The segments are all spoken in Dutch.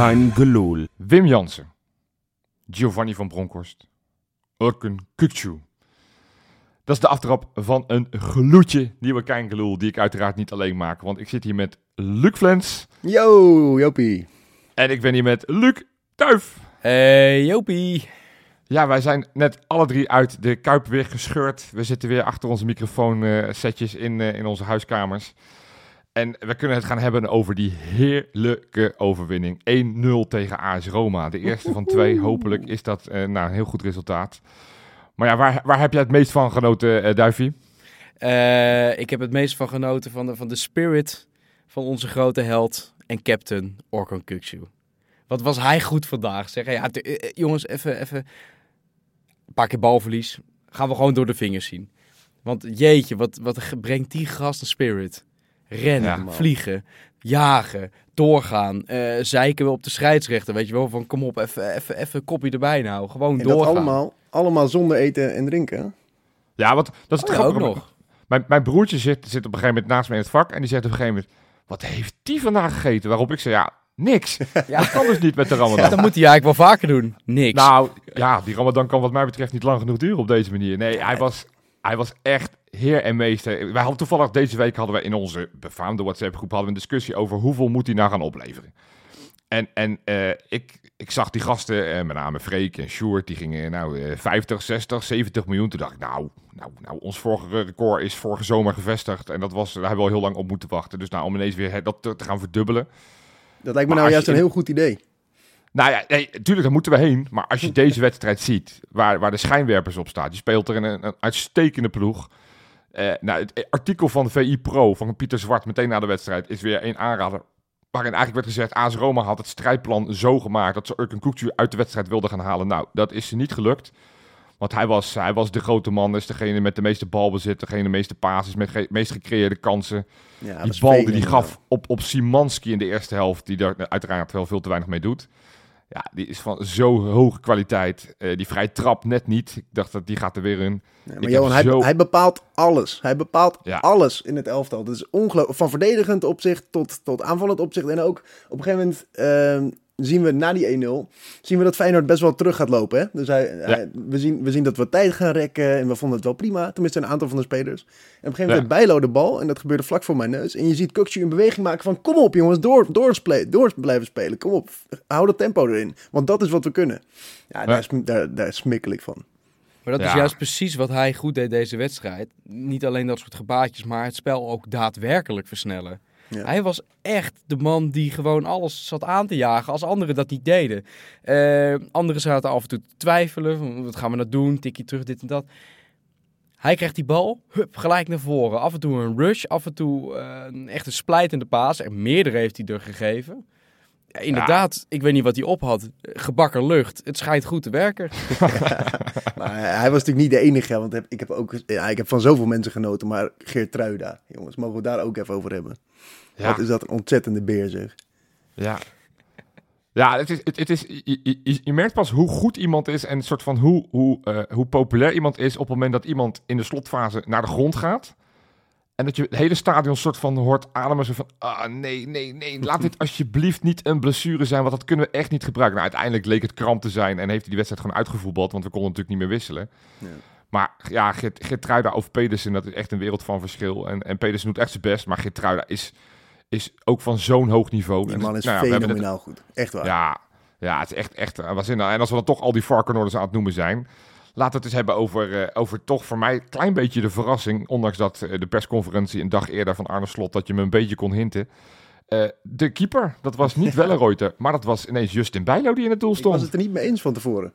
Kein gelul. Wim Jansen. Giovanni van Bronckhorst. Urken Kukcu. Dat is de aftrap van een gloedje nieuwe Keingeloel, die ik uiteraard niet alleen maak. Want ik zit hier met Luc Flens Yo, Jopie. en ik ben hier met Luc Tuif. Hey, Jopie. Ja, wij zijn net alle drie uit de Kuip weer gescheurd. We zitten weer achter onze microfoonsetjes in, eh, in onze huiskamers. En we kunnen het gaan hebben over die heerlijke overwinning. 1-0 tegen AS Roma. De eerste van twee. Hopelijk is dat eh, nou, een heel goed resultaat. Maar ja, waar, waar heb jij het meest van genoten? Eh, ik heb het meest van genoten van de, van de spirit van onze grote held en captain Orkan Kukcu. Wat was hij goed vandaag, zeg. Ja, jongens, even, even een paar keer balverlies. Gaan we gewoon door de vingers zien. Want jeetje, wat, wat brengt die gast een spirit? Rennen, Ja, vliegen, jagen, doorgaan, eh zeiken we op de scheidsrechter. Weet je wel, van kom op, even, even, even kopje erbij nou. Gewoon En dat doorgaan. allemaal, allemaal zonder eten en drinken. Ja, want dat is het Oh ja, ook grappige. nog. Mijn, mijn broertje zit, zit op een gegeven moment naast me in het vak. En die zegt op een gegeven moment, wat heeft die vandaag gegeten? Waarop ik zei, ja, niks. Ja. Dat kan dus niet met de Ja, ramadan. dat moet hij eigenlijk wel vaker doen. Niks. Nou, ja, die Ramadan kan wat mij betreft niet lang genoeg duren op deze manier. Nee, hij was, hij was echt heer en meester. Wij hadden toevallig deze week hadden we in onze befaamde WhatsApp-groep hadden we een discussie over hoeveel moet hij nou gaan opleveren. En, en eh, ik, ik zag die gasten, eh, met name Freek en Sjoerd, die gingen nou eh, 50, 60, 70 miljoen. Toen dacht ik, nou, nou, nou, ons vorige record is vorige zomer gevestigd. En dat was, daar hebben we al heel lang op moeten wachten. Dus nou, om ineens weer dat te, te gaan verdubbelen. Dat lijkt me Maar nou juist je een heel goed idee. Nou ja, nee, tuurlijk, daar moeten we heen. Maar als je deze wedstrijd ziet, waar, waar de schijnwerpers op staan, je speelt er in een, een uitstekende ploeg. Eh, nou, het artikel van VI Pro van Pieter Zwart meteen na de wedstrijd is weer een aanrader. Waarin eigenlijk werd gezegd, AS Roma had het strijdplan zo gemaakt dat ze Urken Kukcu uit de wedstrijd wilden gaan halen. Nou, dat is ze niet gelukt. Want hij was, hij was de grote man, is degene met de meeste balbezit, degene de meeste passes, met de meest gecreëerde kansen. Ja, Die bal die hij gaf op, op Simanski in de eerste helft, die daar uiteraard wel veel te weinig mee doet. Ja, die is van zo hoge kwaliteit. Eh, die vrije trap net niet. Ik dacht dat die gaat er weer in. Ja, maar Johan, hij, zo- hij bepaalt alles. Hij bepaalt Ja. alles in het elftal. Dat is ongelooflijk. Van verdedigend opzicht tot, tot aanvallend opzicht. En ook op een gegeven moment ehm, zien we na die 1-0... zien we dat Feyenoord best wel terug gaat lopen. Hè? Dus hij, hij- we, zien, we zien dat we tijd gaan rekken. En we vonden het wel prima. Tenminste, een aantal van de spelers. En op een gegeven moment Ja. Bijlo de bal. En dat gebeurde vlak voor mijn neus. En je ziet Kukcu een beweging maken van... kom op jongens, door, door, door blijven spelen. Kom op, hou dat tempo erin. Want dat is wat we kunnen. Ja, daar, Ja. is- daar, daar smikkel ik van. Maar dat is juist precies wat hij goed deed deze wedstrijd. Niet alleen dat soort gebaatjes, maar het spel ook daadwerkelijk versnellen. Hij was echt de man die gewoon alles zat aan te jagen als anderen dat niet deden. Eh, anderen zaten af en toe te twijfelen. Wat gaan we nou doen? Tikje terug, dit en dat. Hij krijgt die bal, hup, gelijk naar voren. Af en toe een rush, af en toe eh, een echte splijtende paas. En meerdere heeft hij er gegeven. Ja, inderdaad, ik weet niet wat hij op had. Gebakken lucht. Het schijnt goed te werken. Maar hij was natuurlijk niet de enige, want ik heb, ook, ja, ik heb van zoveel mensen genoten. Maar Geert Truida, jongens, mogen we het daar ook even over hebben. Ja, Wat is dat een ontzettende beer, zeg. ja. Ja, het is, het, het is, je, je, je merkt pas hoe goed iemand is en een soort van hoe, hoe, eh, hoe populair iemand is op het moment dat iemand in de slotfase naar de grond gaat. En dat je het hele stadion soort van hoort ademen. Zo van, ah nee, nee, nee, laat dit alsjeblieft niet een blessure zijn, want dat kunnen we echt niet gebruiken. Nou, uiteindelijk leek het kramp te zijn en heeft hij die wedstrijd gewoon uitgevoetbald, want we konden natuurlijk niet meer wisselen. Ja. Maar ja, Geert- Geertruida of Pedersen, dat is echt een wereld van verschil. En, en Pedersen doet echt zijn best, maar Geertruida is, is ook van zo'n hoog niveau. Die man is nou ja, hebben het- fenomenaal goed. Echt waar. ja, ja, het is echt, echt uh, waanzinnig. En als we dan toch al die varkenorders aan het noemen zijn... Laten we het eens hebben over, eh, over toch voor mij een klein beetje de verrassing... ondanks dat eh, de persconferentie een dag eerder van Arne Slot... dat je me een beetje kon hinten. Eh, de keeper, dat was niet Welleroyter... maar dat was ineens Justin Bijlo die in het doel ik was stond. het er niet mee eens van tevoren.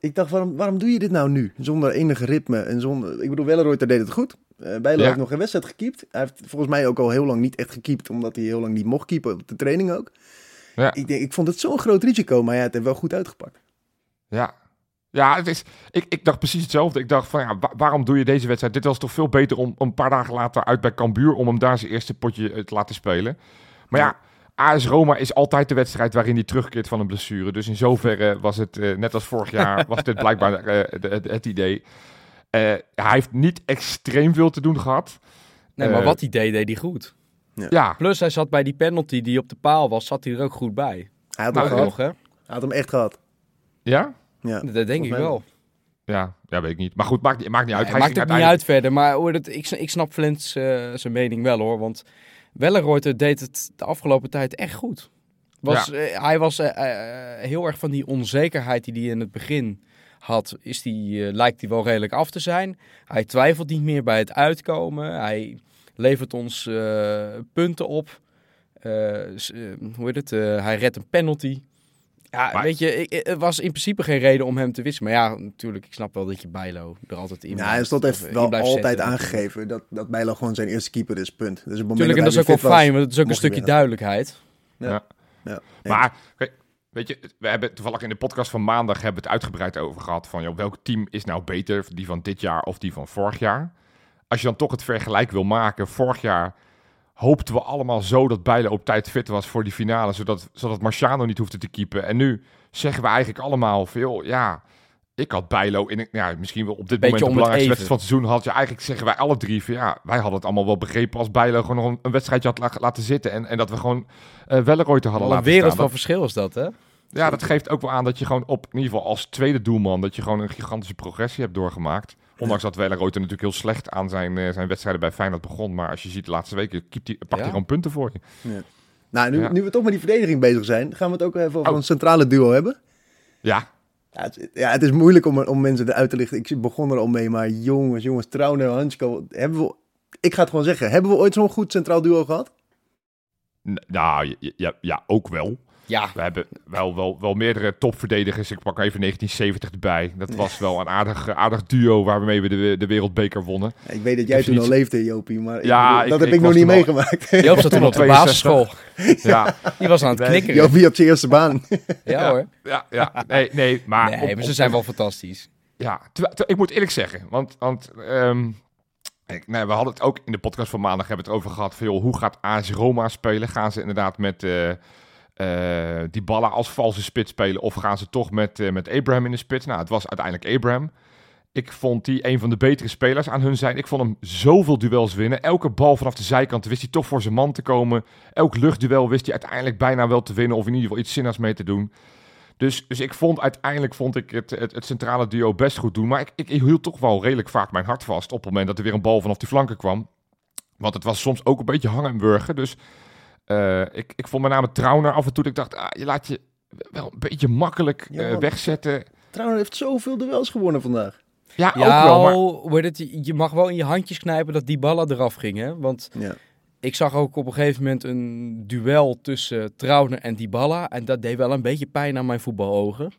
Ik dacht, waarom, waarom doe je dit nou nu? Zonder enige ritme en zonder... Ik bedoel, Welleroyter deed het goed. Eh Bijlo Ja. heeft nog geen wedstrijd gekiept. Hij heeft volgens mij ook al heel lang niet echt gekiept... omdat hij heel lang niet mocht keepen op de training ook. Ja. Ik, denk, ik vond het zo'n groot risico, maar ja, het heeft wel goed uitgepakt. Ja, ja het is, ik, ik dacht precies hetzelfde. Ik dacht van ja, wa- waarom doe je deze wedstrijd? Dit was toch veel beter om om een paar dagen later uit bij Cambuur... om hem daar zijn eerste potje eh, te laten spelen. Maar ja, AS Roma is altijd de wedstrijd waarin hij terugkeert van een blessure. Dus in zoverre was het, eh, net als vorig jaar, was dit blijkbaar eh, de- het, het idee. Eh, hij heeft niet extreem veel te doen gehad. Nee, maar wat hij deed, deed hij goed. Ja, Plus hij zat bij die penalty die op de paal was, zat hij er ook goed bij. Hij had, Nou, hem, gehad. Hoog, hè? hij had hem echt gehad. ja? Ja. Dat denk ik mij wel. Ja, ja, weet ik niet. Maar goed, maakt, niet- maakt niet uit. Ja, Hij maakt ook niet uit verder, maar hoor, dat, ik, ik snap Flens eh, zijn mening wel hoor. Want Welleroyter deed het de afgelopen tijd echt goed. Was, eh, hij was eh, heel erg van die onzekerheid die hij in het begin had, is die, eh, lijkt hij wel redelijk af te zijn. Hij twijfelt niet meer bij het uitkomen. Hij levert ons eh, punten op. Hoe heet het? Hij redt een penalty. Ja, Maar- weet je, ik, er was in principe geen reden om hem te wisselen. Maar ja, natuurlijk, ik snap wel dat je Bijlo er altijd in Ja, blijft- hij stond heeft wel altijd zetten. aangegeven dat, dat Bijlo gewoon zijn eerste keeper is, punt. Dus op Tuurlijk, en dat is ook wel fijn, want het is ook een stukje duidelijkheid. Ja. Maar, kijk, weet je, we hebben toevallig in de podcast van maandag hebben we het uitgebreid over gehad van, joh, welk team is nou beter, die van dit jaar of die van vorig jaar? Als je dan toch het vergelijk wil maken, vorig jaar hoopten we allemaal zo dat Bijlo op tijd fit was voor die finale, zodat, zodat Marciano niet hoefde te keepen. En nu zeggen we eigenlijk allemaal veel, ja, ik had Bijlo in, ja, misschien wel op dit Beetje moment de belangrijkste wedstrijd van het seizoen, had je eigenlijk, zeggen wij alle drie, van, ja, wij hadden het allemaal wel begrepen als Bijlo gewoon nog een, een wedstrijdje had la- laten zitten en, en dat we gewoon uh, Welleroyter hadden Wat een laten wereld staan. van verschil is dat, hè? Ja, dat geeft ook wel aan dat je gewoon op, in ieder geval als tweede doelman, dat je gewoon een gigantische progressie hebt doorgemaakt. Ondanks dat Welleroyter natuurlijk heel slecht aan zijn, eh, zijn wedstrijden bij Feyenoord begon. Maar als je ziet de laatste weken, pakt hij Ja. gewoon punten voor je. Nou, nu, Ja. nu we toch met die verdediging bezig zijn, gaan we het ook even over Oh. een centrale duo hebben. Ja, Ja, het, ja, het is moeilijk om, om mensen eruit te lichten. Ik begon er al mee, maar jongens, jongens, Trauner en Hansko, hebben we... Ik ga het gewoon zeggen, hebben we ooit zo'n goed centraal duo gehad? nou, ja, ja, ja, ook wel. Ja, We hebben wel, wel, wel meerdere topverdedigers. Ik pak even 1970 erbij. Dat was wel een aardig, aardig duo waarmee we de, de wereldbeker wonnen. Ik weet dat jij toen al leefde, Jopie, maar Ja, ik- dat heb ik ik, nog niet meegemaakt. Joop zat toen op de 62. basisschool. Ja, Die was aan het Nee. knikkeren. Jopie had zijn eerste baan. Ja hoor. ja, ja. Nee, nee, maar... Nee, op- maar op- ze zijn wel fantastisch. Ja, ik moet eerlijk zeggen, want, want ehm, ik, nee, we hadden het ook in de podcast van maandag hebben we het over gehad van joh, hoe gaat AS Roma spelen? Gaan ze inderdaad met eh eh die ballen als valse spits spelen of gaan ze toch met, eh, met Abraham in de spits? Nou, het was uiteindelijk Abraham. Ik vond die een van de betere spelers aan hun zijn. Ik vond hem zoveel duels winnen. Elke bal vanaf de zijkant wist hij toch voor zijn man te komen. Elk luchtduel wist hij uiteindelijk bijna wel te winnen of in ieder geval iets zinnigs mee te doen. Dus, dus ik vond uiteindelijk vond ik het, het, centrale duo best goed doen. Maar ik, ik, hield toch wel redelijk vaak mijn hart vast op het moment dat er weer een bal vanaf die flanken kwam. Want het was soms ook een beetje hangen en burgen. Dus eh, ik, ik vond met name Trauner af en toe. dat Ik dacht, ah, je laat je wel een beetje makkelijk Ja, eh, wegzetten. Trauner heeft zoveel duels gewonnen vandaag. Ja, Ja, ook wel. Maar, het, je mag wel in je handjes knijpen dat die ballen eraf gingen. Want Ja. ik zag ook op een gegeven moment een duel tussen Trauner en Dybala. En dat deed wel een beetje pijn aan mijn voetbalogen.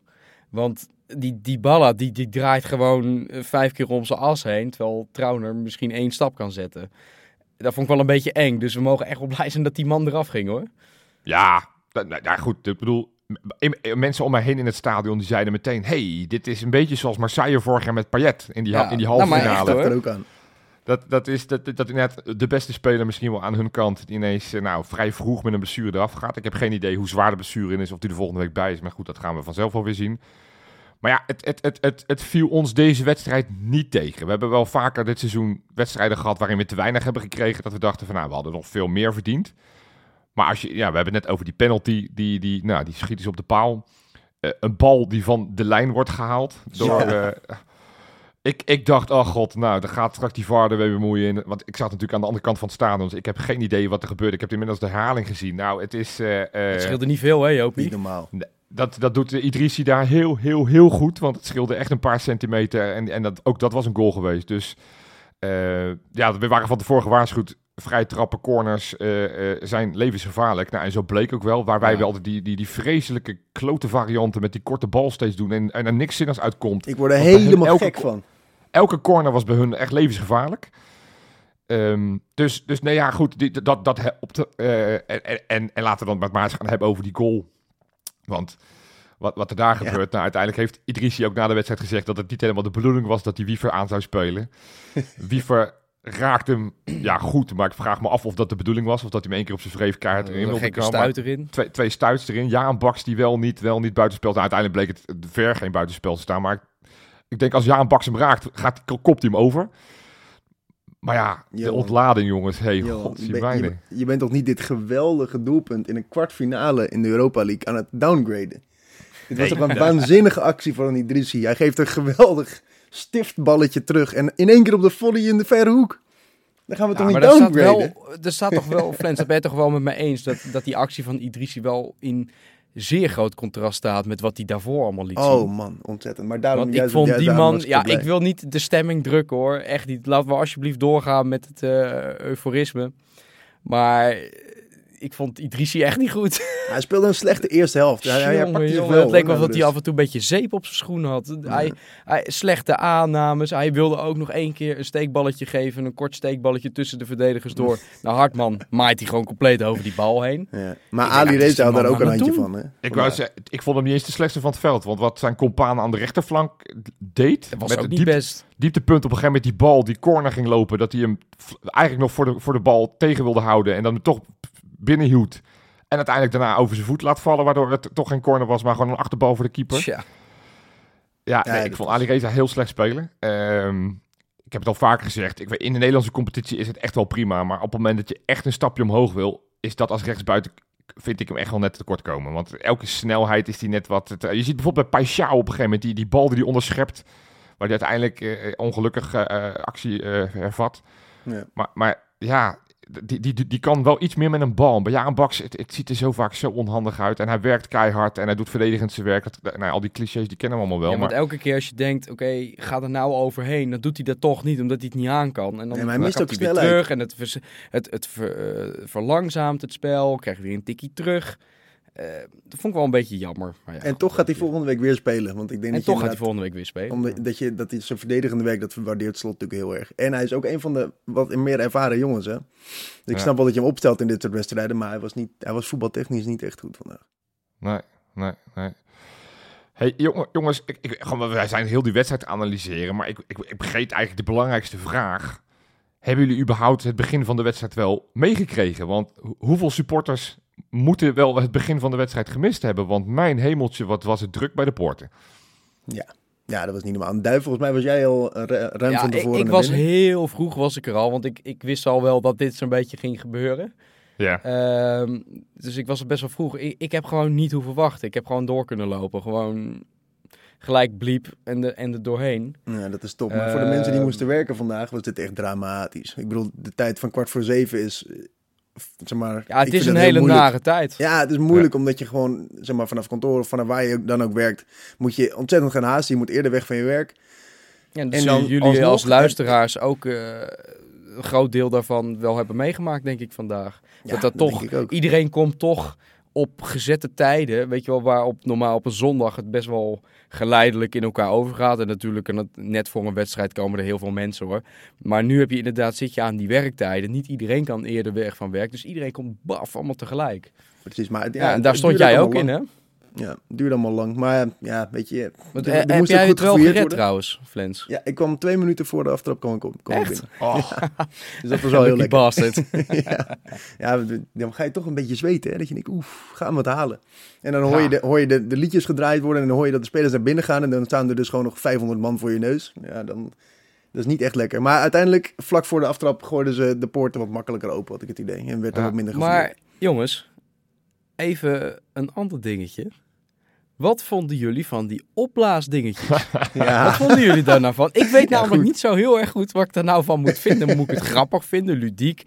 Want die Dybala die, die draait gewoon eh, vijf keer om zijn as heen. Terwijl Trauner misschien één stap kan zetten. Dat vond ik wel een beetje eng. Dus we mogen echt wel blij zijn dat die man eraf ging hoor. ja, nou, ja, goed. Ik bedoel, mensen om mij heen in het stadion die zeiden meteen... hey, dit is een beetje zoals Marseille vorig jaar met Payet in die, Ja, in die nou, halve maar finale. echt, Dat hoor. er ook aan. Dat, dat is dat, dat inderdaad de beste speler misschien wel aan hun kant. Die ineens eh, nou, vrij vroeg met een blessure eraf gaat. Ik heb geen idee hoe zwaar de blessure in is. Of die er volgende week bij is. Maar goed, dat gaan we vanzelf wel weer zien. Maar ja, het, het, het, het, het viel ons deze wedstrijd niet tegen. We hebben wel vaker dit seizoen wedstrijden gehad waarin we te weinig hebben gekregen. Dat we dachten van nou, we hadden nog veel meer verdiend. Maar als je, ja, we hebben het net over die penalty. Die, die, nou, die schiet is op de paal. Eh, een bal die van de lijn wordt gehaald. Door, Ja. eh, ik, ik dacht, oh god, nou, dan gaat straks die VAR er weer bemoeien. In. Want ik zat natuurlijk aan de andere kant van het stadion. Dus ik heb geen idee wat er gebeurde. Ik heb inmiddels de herhaling gezien. Nou, het is... eh, Het scheelde niet veel hè Niet Jopie? normaal. Dat, dat doet Idrissi daar heel, heel, heel goed. Want het scheelde echt een paar centimeter. En, en dat, ook dat was een goal geweest. Dus eh, ja, we waren van tevoren gewaarschuwd. Vrije trappen, corners eh, eh, zijn levensgevaarlijk. Nou, en zo bleek ook wel. Waar wij Ja. wel altijd die, die, die vreselijke klote varianten met die korte bal steeds doen. En, en er niks zinnigs uitkomt. Ik word er helemaal elke gek van. Elke corner was bij hun echt levensgevaarlijk. Ehm, dus, dus nee, ja, goed. Die, dat, dat, op de, en, en, en laten we dan met Maas gaan hebben over die goal. Want wat, wat er daar Ja. gebeurt, nou, uiteindelijk heeft Idrissi ook na de wedstrijd gezegd dat het niet helemaal de bedoeling was dat hij Wiever aan zou spelen. Wiever raakt hem ja, goed, maar ik vraag me af of dat de bedoeling was. Of dat hij hem één keer op zijn vreef kaart erin wilde komen. stuit erin. Twee, twee stuits erin. Ja, een Baks die wel niet, wel niet buitenspel. Nou, uiteindelijk bleek het ver geen buitenspel te staan. Maar ik, ik denk als Jaan Baks hem raakt, gaat, kopt hij hem over. Maar ja, de Johan. ontlading, jongens. Hey, Johan, god, je, ben- weinig. je, je bent toch niet dit geweldige doelpunt in een kwartfinale in de Europa League aan het downgraden? Dit was Nee. toch een waanzinnige actie van een Idrissi. Hij geeft een geweldig stiftballetje terug en in één keer op de volley in de verre hoek. Dan gaan we Ja, toch maar niet er staat, downgraden? wel, er staat toch wel, Flens, dat ben je toch wel met mij eens, dat, dat die actie van Idrissi wel in zeer groot contrast staat met wat hij daarvoor allemaal liet zien. Oh man, ontzettend. Maar daarom Want ik vond juist die man, ja, blij. ik wil niet de stemming drukken hoor, echt niet. Laten we alsjeblieft doorgaan met het eh euforisme. Maar ik vond Idrissi echt niet goed. Hij speelde een slechte eerste helft. Hij, hij Jongen, pakte het leek wel dat dus. hij af en toe een beetje zeep op zijn schoen had. Hij, hij, slechte aannames. Hij wilde ook nog één keer een steekballetje geven. Een kort steekballetje tussen de verdedigers door. Nou, Hartman maait hij gewoon compleet over die bal heen. Ja. Maar Ik Ali Reza had daar ook een handje van. Hè? Ik, Vandaar. wou zeggen, ik vond hem niet eens de slechtste van het veld. Want wat zijn compaan aan de rechterflank deed... Dat was met ook niet diepte- best. dieptepunt op een gegeven moment die bal, die corner ging lopen. Dat hij hem eigenlijk nog voor de, voor de bal tegen wilde houden. En dan toch binnenhield. En uiteindelijk daarna over zijn voet laat vallen. Waardoor het toch geen corner was, maar gewoon een achterbal voor de keeper. Tja. Ja, Ja, ik vond Ali Reza heel slecht spelen. Ehm, ik heb het al vaker gezegd. Ik weet, in de Nederlandse competitie is het echt wel prima. Maar op het moment dat je echt een stapje omhoog wil, is dat als rechtsbuiten vind ik hem echt wel net tekort komen. Want elke snelheid is die net wat... te- je ziet bijvoorbeeld bij Paixão op een gegeven moment die, die bal die hij onderschept. Waar hij uiteindelijk eh, ongelukkig eh, eh, actie eh, hervat. Ja. Maar, maar ja, die, die, die, die kan wel iets meer met een bal. Bij Jaan Baks, het, het ziet er zo vaak zo onhandig uit. En hij werkt keihard en hij doet verdedigend zijn werk. Dat, nou, al die clichés, die kennen we allemaal wel. Ja, want maar elke keer als je denkt, oké, ga er nou overheen, dan doet hij dat toch niet, omdat hij het niet aan kan. En dan, Nee, maar hij mist gaat ook hij weer snelheid. terug en het, vers- het, het ver- eh, verlangzaamt het spel, krijg je weer een tikkie terug. Eh, dat vond ik wel een beetje jammer. Maar ja, En goed, toch gaat hij volgende week weer spelen. Want ik denk En dat toch je gaat hij volgende week weer spelen. Omdat dat je, dat hij zijn verdedigende werk, dat waardeert Slot natuurlijk heel erg. En hij is ook een van de wat meer ervaren jongens, hè. Dus ik Ja. snap wel dat je hem opstelt in dit soort wedstrijden, maar hij was, niet, hij was voetbaltechnisch niet echt goed vandaag. Nee, nee, nee. Hey, jongen, jongens, ik, ik, gewoon, wij zijn heel die wedstrijd het analyseren, maar ik, ik, ik vergeet eigenlijk de belangrijkste vraag. Hebben jullie überhaupt het begin van de wedstrijd wel meegekregen? Want ho- hoeveel supporters moeten wel het begin van de wedstrijd gemist hebben? Want mijn hemeltje, wat was het druk bij de poorten. Ja, dat was niet normaal. Duif, volgens mij was jij al eh, ru- ruim ja, van ik, tevoren ik naar was binnen. heel vroeg was ik er al, want ik, ik wist al wel dat dit zo'n beetje ging gebeuren. Ja. Ehm, dus ik was er best wel vroeg. Ik, ik heb gewoon niet hoeven wachten. Ik heb gewoon door kunnen lopen. Gewoon gelijk bliep en, de, en er doorheen. Ja, dat is top. Maar voor de mensen die Ehm. moesten werken vandaag was dit echt dramatisch. Ik bedoel, de tijd van kwart voor zeven is, eh, zeg maar... Ja, het is een hele nare tijd. Ja, het is moeilijk omdat je gewoon, zeg maar, vanaf kantoor of vanaf waar je dan ook werkt, moet je ontzettend gaan haasten. Je moet eerder weg van je werk. Ja, En dus dan jullie alsnog- als luisteraars ook eh, een groot deel daarvan wel hebben meegemaakt, denk ik, vandaag. Ja, dat dat toch, ik ook. iedereen komt toch op gezette tijden, weet je wel, waar op, normaal op een zondag het best wel geleidelijk in elkaar overgaat. En natuurlijk, en net voor een wedstrijd komen er heel veel mensen hoor. Maar nu heb je inderdaad, zit je aan die werktijden. Niet iedereen kan eerder weg van werk, dus iedereen komt baf, allemaal tegelijk. Precies, maar Ja, ja, en daar stond jij ook in, hè? Ja, duurde allemaal lang. Maar ja, weet je, Want, eh, heb moest jij ook het goed wel gefouilleerd gered worden. trouwens, Flens? Ja, ik kwam twee minuten voor de aftrap kwam ik, op, kwam Echt? binnen. Oh, Dus dat was wel heel lekker. bastard. ja, ja, dan ga je toch een beetje zweten. Hè? Dat je denkt, oef, gaan we het halen. En dan hoor Ja. je, de, hoor je de, de liedjes gedraaid worden en dan hoor je dat de spelers naar binnen gaan. En dan staan er dus gewoon nog 500 man voor je neus. Ja, dan, dat is niet echt lekker. Maar uiteindelijk, vlak voor de aftrap, gooiden ze de poorten wat makkelijker open, had ik het idee. En werd er Ja, wat minder Maar gevoerd. jongens, even een ander dingetje. Wat vonden jullie van die opblaasdingetjes? Wat vonden jullie daar nou van? Ik weet Ja, namelijk goed. niet zo heel erg goed wat ik daar nou van moet vinden. Moet ik het grappig vinden, ludiek,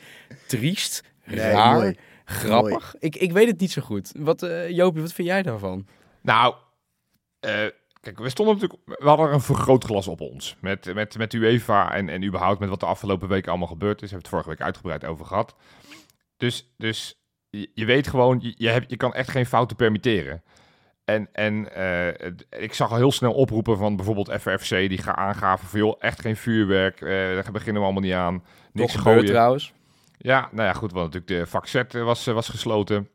triest, Nee, raar, mooi. grappig? Ik, ik weet het niet zo goed. Wat, eh Jopie, wat vind jij daarvan? Nou, eh, kijk, we stonden natuurlijk, we hadden er een vergrootglas op ons. Met, met, met UEFA en, en überhaupt met wat de afgelopen weken allemaal gebeurd is. Hebben we het vorige week uitgebreid over gehad. Dus, dus je, je weet gewoon, je, je, hebt, je kan echt geen fouten permitteren. En, en eh, ik zag al heel snel oproepen van bijvoorbeeld FFC, die gaan aangaven van joh, echt geen vuurwerk, eh, daar beginnen we allemaal niet aan. Niks Toch gooien. trouwens. Ja, nou ja, goed, want natuurlijk de Z eh, was, was gesloten.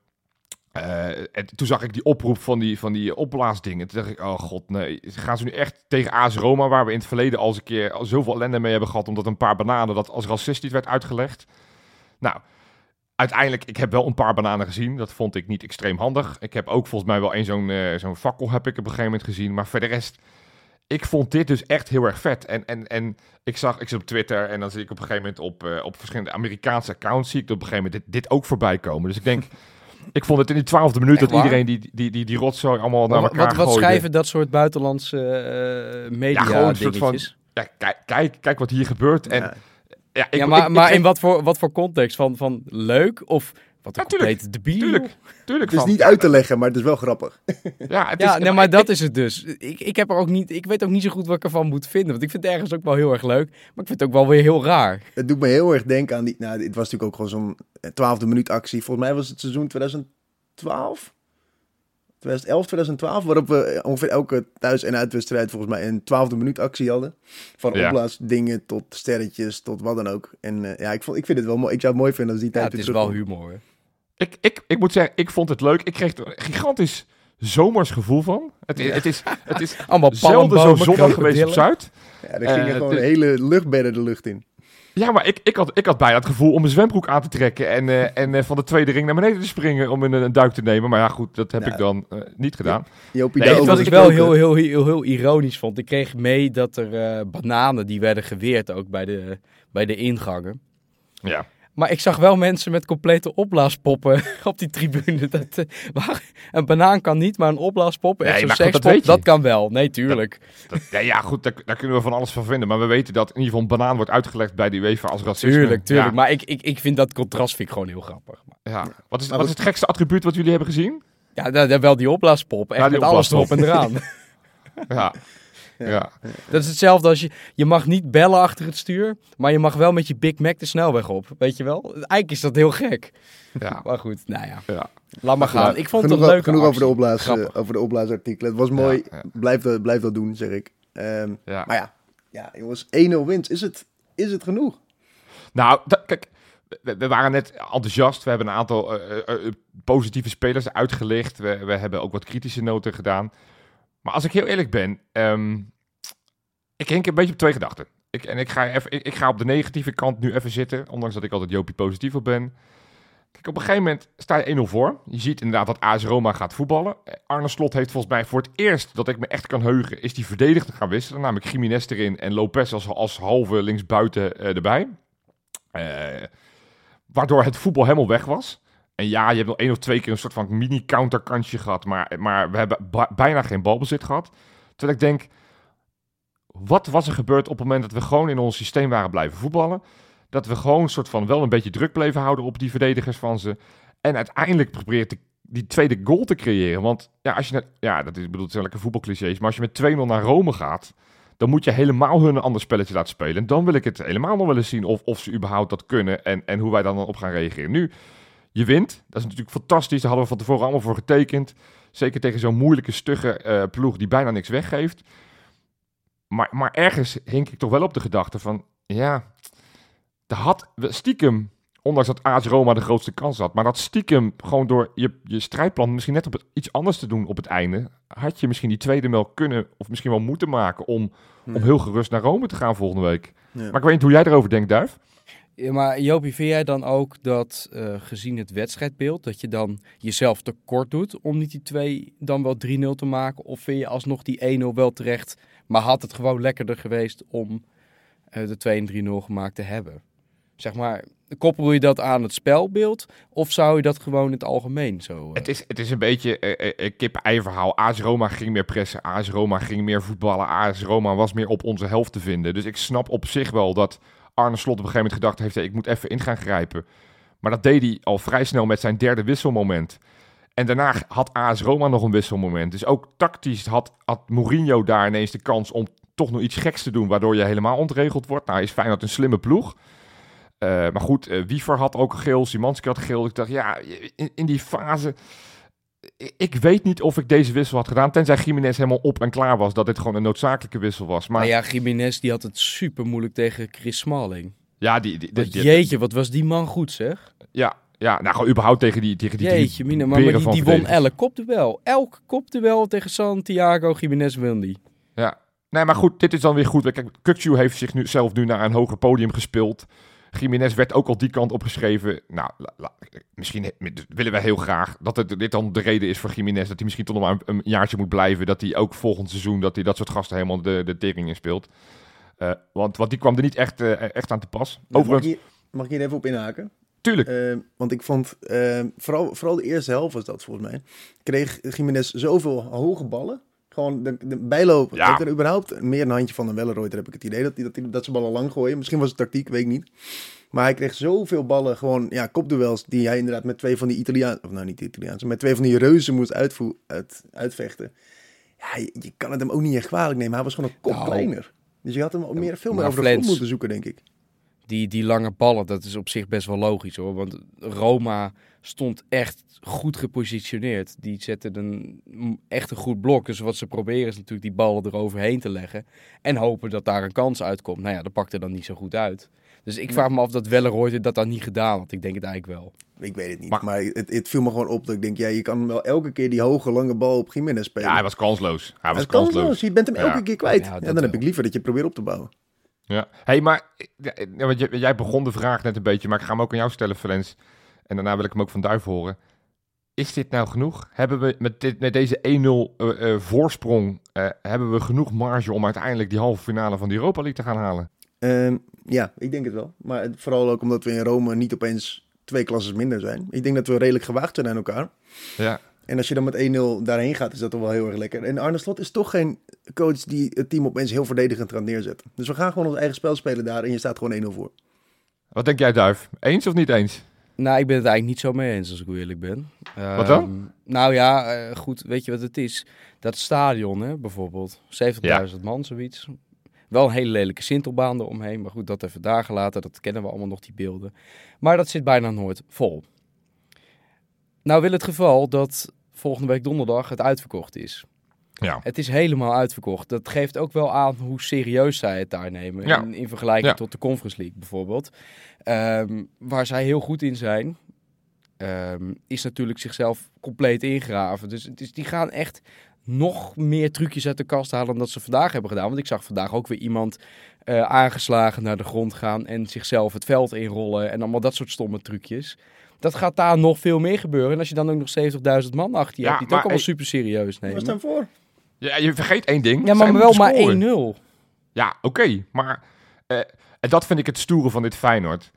En toen zag ik die oproep van die, van die opblaasdingen. Toen dacht ik, oh god, nee. Gaan ze nu echt tegen AS Roma, waar we in het verleden al eens een keer al zoveel ellende mee hebben gehad, omdat een paar bananen dat als racistisch werd uitgelegd. Nou, uiteindelijk, ik heb wel een paar bananen gezien. Dat vond ik niet extreem handig. Ik heb ook volgens mij wel een zo'n eh, zo'n fakkel heb ik op een gegeven moment gezien. Maar voor de rest, ik vond dit dus echt heel erg vet. En, en, en ik zag, ik zit op Twitter en dan zie ik op een gegeven moment op, eh, op verschillende Amerikaanse accounts, zie ik op een gegeven moment dit, dit ook voorbij komen. Dus ik denk, ik vond het in die twaalfde minuut dat iedereen die, die, die, die rotzooi allemaal naar Wat, elkaar wat, wat gooide. schrijven dat soort buitenlandse eh, media gewoon een soort van-? Ja, kijk, kijk, kijk wat hier gebeurt. En, ja. Ja. ik, ja, maar, ik- ik maar in wat voor, wat voor context? Van, van leuk of wat een Ja, tuurlijk. complete debiel? Tuurlijk, tuurlijk. Het is van- niet uit te leggen, maar het is wel grappig. Ja, het Ja, is, nee, maar dat is het dus. Ik, ik, heb er ook niet, ik weet ook niet zo goed wat ik ervan moet vinden. Want ik vind het ergens ook wel heel erg leuk. Maar ik vind het ook wel weer heel raar. Het doet me heel erg denken aan die... Nou, dit was natuurlijk ook gewoon zo'n twaalfde minuut actie. Volgens mij was het seizoen 2012? 2011, 2012, waarop we eh, ongeveer elke thuis- en uitwedstrijd volgens mij een twaalfde minuut actie hadden. Van Ja. opblaasdingen tot sterretjes, tot wat dan ook. En eh, ja, ik, vond, ik vind het wel mooi. Ik zou het mooi vinden als die Ja, tijd het is wel humor. hè. Ik, ik, ik moet zeggen, ik vond het leuk. Ik kreeg er een gigantisch zomers gevoel van. Het, is het is, het is Allemaal zelden zo zonnig geweest op. Zuid. Ja, er gingen Eh, gewoon de- hele luchtbedden de lucht in. Ja, maar ik, ik, had, ik had bijna het gevoel om mijn zwembroek aan te trekken en, eh, en eh, van de tweede ring naar beneden te springen om een, een duik te nemen. Maar ja, goed, dat heb ik dan eh, niet gedaan. Jopie, Nee, Wat ik wel heel, heel, heel, heel ironisch vond. Ik kreeg mee dat er eh, bananen die werden geweerd ook bij de, bij de ingangen. Ja. Maar ik zag wel mensen met complete opblaaspoppen op die tribune. Dat, eh, waar, een banaan kan niet, maar een opblaaspop, echt Nee, zo'n dat dat kan wel. Nee, tuurlijk. Dat, ja, ja, goed, daar, daar kunnen we van alles van vinden. Maar we weten dat in ieder geval een banaan wordt uitgelegd bij de UEFA als racisme. Tuurlijk, tuurlijk. Ja, Maar ik, ik, ik vind dat contrast vind ik gewoon heel grappig. ja. Wat, is, wat is het gekste attribuut wat jullie hebben gezien? Ja, wel die opblaaspop. Echt Ja, die met alles erop en eraan. Ja. Ja. ja. Dat is hetzelfde als je... Je mag niet bellen achter het stuur, maar je mag wel met je Big Mac de snelweg op. Weet je wel? Eigenlijk is dat heel gek. ja. Maar goed, nou ja. ja. Laat maar gaan. Ik vond het genoeg, een leuke genoeg over de, opblaas, Grappig. eh, over de opblaasartikelen. Het was mooi. Ja, ja. Blijf, dat, blijf dat doen, zeg ik. Ehm, ja. Maar ja, ja jongens, 1-0 winst. Is het, is het genoeg? Nou, kijk, we, waren net enthousiast. We hebben een aantal eh, eh, positieve spelers uitgelicht. We, we hebben ook wat kritische noten gedaan. Maar als ik heel eerlijk ben, ehm, ik hink een beetje op twee gedachten. Ik, en ik ga, even, ik, ga op de negatieve kant nu even zitten, ondanks dat ik altijd Jopie positief op ben. Kijk, op een gegeven moment sta je 1-0 voor. Je ziet inderdaad dat AS Roma gaat voetballen. Arne Slot heeft volgens mij voor het eerst dat ik me echt kan heugen, is die verdedigd gaan wisselen. Namelijk Jiménez erin en Lopez als, als halve linksbuiten eh, erbij. Eh, waardoor het voetbal helemaal weg was. En ja, je hebt nog één of twee keer een soort van mini-counterkansje gehad. Maar, maar we hebben bijna geen balbezit gehad. Terwijl ik denk, wat was er gebeurd op het moment dat we gewoon in ons systeem waren blijven voetballen? Dat we gewoon een soort van wel een beetje druk bleven houden op die verdedigers van ze. En uiteindelijk probeert die tweede goal te creëren. Want ja, als je net, ja, dat is, bedoel, het zijn lekker voetbalclichés. Maar als je met 2-0 naar Rome gaat, dan moet je helemaal hun een ander spelletje laten spelen. En dan wil ik het helemaal nog wel eens zien of, of ze überhaupt dat kunnen en, en hoe wij dan op gaan reageren. Nu, je wint. Dat is natuurlijk fantastisch. Daar hadden we van tevoren allemaal voor getekend. Zeker tegen zo'n moeilijke, stugge eh, ploeg die bijna niks weggeeft. Maar, maar ergens hink ik toch wel op de gedachte van, ja, er had stiekem, ondanks dat AS Roma de grootste kans had, maar dat stiekem gewoon door je, je strijdplan misschien net op het, iets anders te doen op het einde, had je misschien die tweede melk kunnen of misschien wel moeten maken om, om heel gerust naar Rome te gaan volgende week. Ja. Maar ik weet niet hoe jij erover denkt, Duif. Ja, maar Jopie, vind jij dan ook dat, eh, gezien het wedstrijdbeeld, dat je dan jezelf tekort doet om niet die 2 dan wel 3-0 te maken? Of vind je alsnog die 1-0 wel terecht, maar had het gewoon lekkerder geweest om eh, de 2 en 3-0 gemaakt te hebben? Zeg maar, koppel je dat aan het spelbeeld of zou je dat gewoon in het algemeen zo... eh, Het is, het is een beetje een kip-ei verhaal. AS Roma ging meer pressen, AS Roma ging meer voetballen, AS Roma was meer op onze helft te vinden. Dus ik snap op zich wel dat Arne Slot op een gegeven moment gedacht heeft, ik moet even in gaan grijpen. Maar dat deed hij al vrij snel met zijn derde wisselmoment. En daarna had AS Roma nog een wisselmoment. Dus ook tactisch had, had Mourinho daar ineens de kans om toch nog iets geks te doen, waardoor je helemaal ontregeld wordt. Nou, is Feyenoord een slimme ploeg. Eh, maar goed, eh, Wiever had ook geel, Simanski had geel. Ik dacht, ja, in die fase... ik- weet niet of ik deze wissel had gedaan, tenzij Jiménez helemaal op en klaar was, dat dit gewoon een noodzakelijke wissel was. Maar Maar ja, ja, Jiménez die had het super moeilijk tegen Chris Smalling. die, die, die, jeetje, wat was die man goed zeg. ja, ja, nou gewoon überhaupt tegen die, tegen die Jeetje, mine, maar, maar die, won elk kopduel. Elk kopduel tegen Santiago Jiménez won die. Ja, nee, maar goed, dit is dan weer goed. Kijk, Kukcu heeft zich nu zelf nu naar een hoger podium gespeeld. Jiménez werd ook al die kant opgeschreven. Nou, la- la- misschien willen wij heel graag dat het, dit dan de reden is voor Jiménez. Dat hij misschien toch nog maar een, een jaartje moet blijven. Dat hij ook volgend seizoen, dat hij dat soort gasten helemaal de, de tering in speelt. Eh, want, want die kwam er niet echt, eh, echt aan te pas. Mag Overigens, ik, hier, mag ik hier even op inhaken? tuurlijk. Eh, want ik vond, vooral, vooral de eerste helft was dat volgens mij, kreeg Jiménez zoveel hoge ballen. Gewoon de, de bijloop. Ja. Er überhaupt meer een handje van dan Welleroyter heb ik het idee. Dat, die, dat, die, dat ze ballen lang gooien. Misschien was het tactiek, weet ik niet. Maar hij kreeg zoveel ballen, gewoon ja, kopduels, die hij inderdaad met twee van die Italiaanse, of nou niet Italiaanse, met twee van die reuzen moest uitvoer, uit, uitvechten. Ja, je, je kan het hem ook niet echt kwalijk nemen. Hij was gewoon een kop Nou. kleiner. Dus je had hem ook meer, veel meer over de grond moeten zoeken, denk ik. Die, die lange ballen, dat is op zich best wel logisch hoor. Want Roma stond echt goed gepositioneerd. Die zetten een, echt een goed blok. Dus wat ze proberen is natuurlijk die ballen eroverheen te leggen. En hopen dat daar een kans uitkomt. Nou ja, dat pakte dan niet zo goed uit. Dus ik vraag me af dat Welleroyter dat dan niet gedaan had. Ik denk het eigenlijk wel. Ik weet het niet, Maar- maar, het, het viel me gewoon op dat ik denk, ja, je kan wel elke keer die hoge, lange bal op Jiménez spelen. ja, hij was kansloos. Hij was kansloos. Je bent hem elke Ja. keer kwijt. Ja, Ja, dat dan heb ik liever dat je probeert op te bouwen. Ja. hey, maar ja, want jij- begon de vraag net een beetje, maar ik ga hem ook aan jou stellen, Valens. En daarna wil ik hem ook van Duif horen. Is dit nou genoeg? Hebben we met, dit, met deze 1-0 eh, eh, voorsprong, eh, hebben we genoeg marge om uiteindelijk die halve finale van de Europa League te gaan halen? Ehm, ja, ik denk het wel. Maar vooral ook omdat we in Rome niet opeens twee klassen minder zijn. Ik denk dat we redelijk gewaagd zijn aan elkaar. Ja. En als je dan met 1-0 daarheen gaat, is dat toch wel heel erg lekker. En Arne Slot is toch geen coach die het team opeens heel verdedigend gaat neerzetten. Dus we gaan gewoon ons eigen spel spelen daar en je staat gewoon 1-0 voor. Wat denk jij, Duif? Eens of niet eens? Nou, ik ben het eigenlijk niet zo mee eens als ik eerlijk ben. Wat dan? Ehm, nou ja, eh, goed, weet je wat het is? Dat stadion, hè, bijvoorbeeld. 70.000 man, zoiets. Wel een hele lelijke sintelbaan eromheen. Maar goed, dat even daar gelaten. Dat kennen we allemaal nog, die beelden. Maar dat zit bijna nooit vol. Nou wil het geval dat volgende week donderdag het uitverkocht is. Ja. Het is helemaal uitverkocht. Dat geeft ook wel aan hoe serieus zij het daar nemen. Ja. In, in vergelijking Ja. tot de Conference League bijvoorbeeld. Ehm, waar zij heel goed in zijn, ehm, is natuurlijk zichzelf compleet ingraven. Dus die gaan echt nog meer trucjes uit de kast halen dan dat ze vandaag hebben gedaan. Want ik zag vandaag ook weer iemand eh, aangeslagen naar de grond gaan en zichzelf het veld inrollen en allemaal dat soort stomme trucjes. Dat gaat daar nog veel meer gebeuren. En als je dan ook nog 70.000 man achter je Ja, hebt, die het ook allemaal super serieus Wat is nemen. dan voor? ja. Je vergeet één ding. Ja, maar wel maar scoren. 1-0. Ja, oké. maar eh, en dat vind ik het stoere van dit Feyenoord.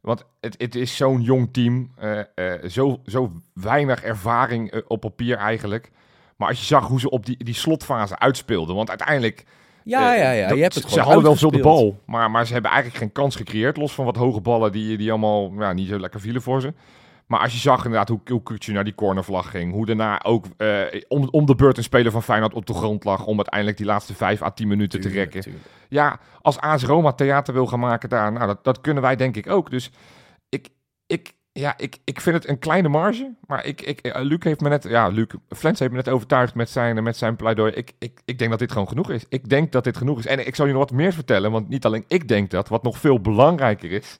Want het, het is zo'n jong team. eh, eh, zo, zo weinig ervaring op papier eigenlijk. Maar als je zag hoe ze op die, die slotfase uitspeelden. Want uiteindelijk... Ja, eh, ja, ja. dat- Je hebt het ze hadden wel veel de bal. Maar, maar ze hebben eigenlijk geen kans gecreëerd. Los van wat hoge ballen die, die allemaal ja, niet zo lekker vielen voor ze. Maar als je zag inderdaad hoe, hoe Kukcu naar die cornervlag ging. Hoe daarna ook eh, om, om de beurt een speler van Feyenoord op de grond lag. Om uiteindelijk die laatste vijf à tien minuten te rekken. tuurlijk. Ja, als AS Roma theater wil gaan maken daar, nou, dat, dat kunnen wij denk ik ook. Dus ik, ik, ja, ik, ik vind het een kleine marge. Maar ik, ik, eh, Luc heeft me net, ja, Luc, Flens heeft me net overtuigd met zijn, met zijn pleidooi. Ik, ik, ik denk dat dit gewoon genoeg is. Ik denk dat dit genoeg is. En ik zal je nog wat meer vertellen, want niet alleen ik denk dat. Wat nog veel belangrijker is.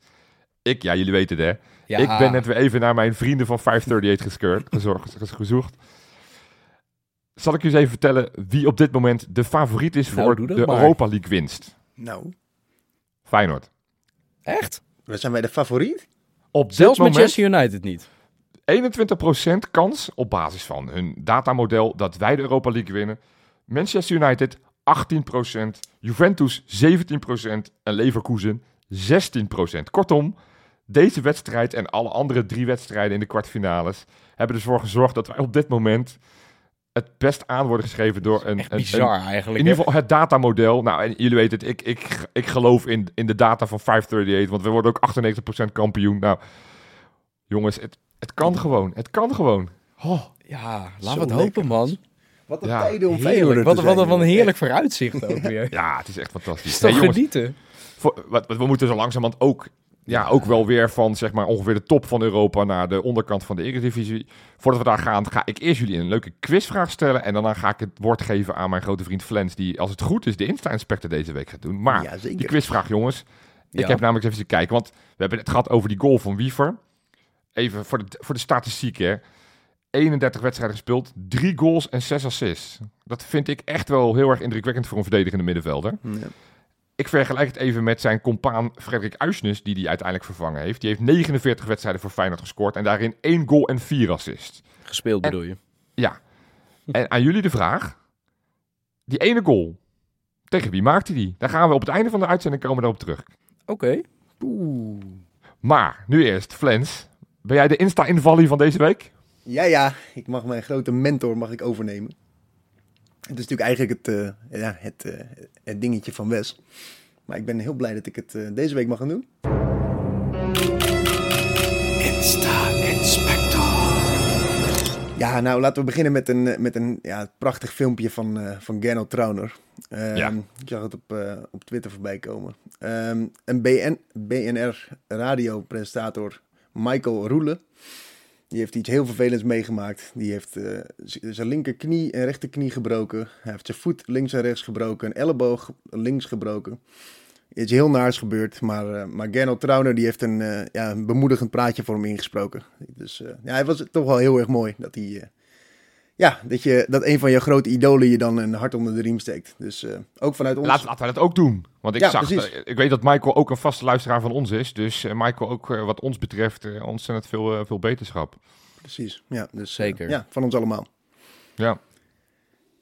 Ik, ja, jullie weten het hè. Ja, Ik ben net weer even naar mijn vrienden van 538 geskeurd, gezorgd, gezocht. Zal ik je eens even vertellen wie op dit moment de favoriet is Nou, voor de maar. Europa League winst? Nou, Feyenoord. Echt? we zijn wij de favoriet? Op Zelfs dit moment Manchester United niet. 21% kans op basis van hun datamodel dat wij de Europa League winnen. Manchester United 18%, Juventus 17% en Leverkusen 16%. Kortom, deze wedstrijd en alle andere drie wedstrijden in de kwartfinales hebben ervoor gezorgd dat wij op dit moment het best aan worden geschreven door een, Echt bizar een- eigenlijk. in ieder geval het datamodel. Nou, en jullie weten het, ik, ik, ik geloof in, in de data van 538, want we worden ook 98% kampioen. Nou, jongens, het, het kan gewoon. Het kan gewoon. Oh, Ja, laten we het lekker. hopen, man. Wat een Ja, tijden om Heerlijk. Wat, zijn, wat een heerlijk vooruitzicht ook weer. ja, het is echt Het fantastisch. is Hey, jongens, genieten? voor- wat, wat- we moeten zo langzamerhand ook, ja, ook wel weer van zeg maar, ongeveer de top van Europa naar de onderkant van de Eredivisie. Voordat we daar gaan, ga ik eerst jullie een leuke quizvraag stellen. En daarna ga ik het woord geven aan mijn grote vriend Flens, die als het goed is de Insta-inspector deze week gaat doen. Maar Ja, zeker. die quizvraag, jongens. Ik Ja. heb namelijk even te kijken, want we hebben het gehad over die goal van Wiever. Even voor de, voor de statistiek, hè. 31 wedstrijden gespeeld, 3 goals en 6 assists. Dat vind ik echt wel heel erg indrukwekkend voor een verdedigende middenvelder. Ja. Ik vergelijk het even met zijn compaan Frederik Uisnes, die hij uiteindelijk vervangen heeft. Die heeft 49 wedstrijden voor Feyenoord gescoord en daarin één goal en vier assists. Gespeeld bedoel je? Ja. En aan jullie de vraag. Die ene goal, tegen wie maakte die? Daar gaan we op het einde van de uitzending komen daarop terug. Oké. Maar, nu eerst, Flens. Ben jij de Insta-invallie van deze week? Ja, ja, ik mag mijn grote mentor mag ik overnemen. Het is natuurlijk eigenlijk het, eh, ja, het, eh, het dingetje van Wes. Maar ik ben heel blij dat ik het eh, deze week mag gaan doen. Ja, nou laten we beginnen met een, met een ja, prachtig filmpje van, eh van Gernot Trauner. Ehm, Ja. Ik zag het op, op Twitter voorbij komen. Ehm, een BN, BNR radiopresentator, Michael Roele. Die heeft iets heel vervelends meegemaakt. Die heeft z- zijn linkerknie en rechterknie gebroken. Hij heeft zijn voet links en rechts gebroken. Een elleboog links gebroken. Iets heel naars gebeurd. Maar, eh maar Gernot Trauner die heeft een, eh, ja, een bemoedigend praatje voor hem ingesproken. Dus ja, hij was toch wel heel erg mooi dat hij... ja, dat, je, dat een van je grote idolen je dan een hart onder de riem steekt. Dus eh, ook vanuit ons... Laten, laten we dat ook doen. Want ik Ja, zag, precies. eh, ik weet dat Michael ook een vaste luisteraar van ons is. Dus eh, Michael ook wat ons betreft ontzettend veel, veel beterschap. Precies, ja. Dus, Zeker. ja, van ons allemaal. Ja.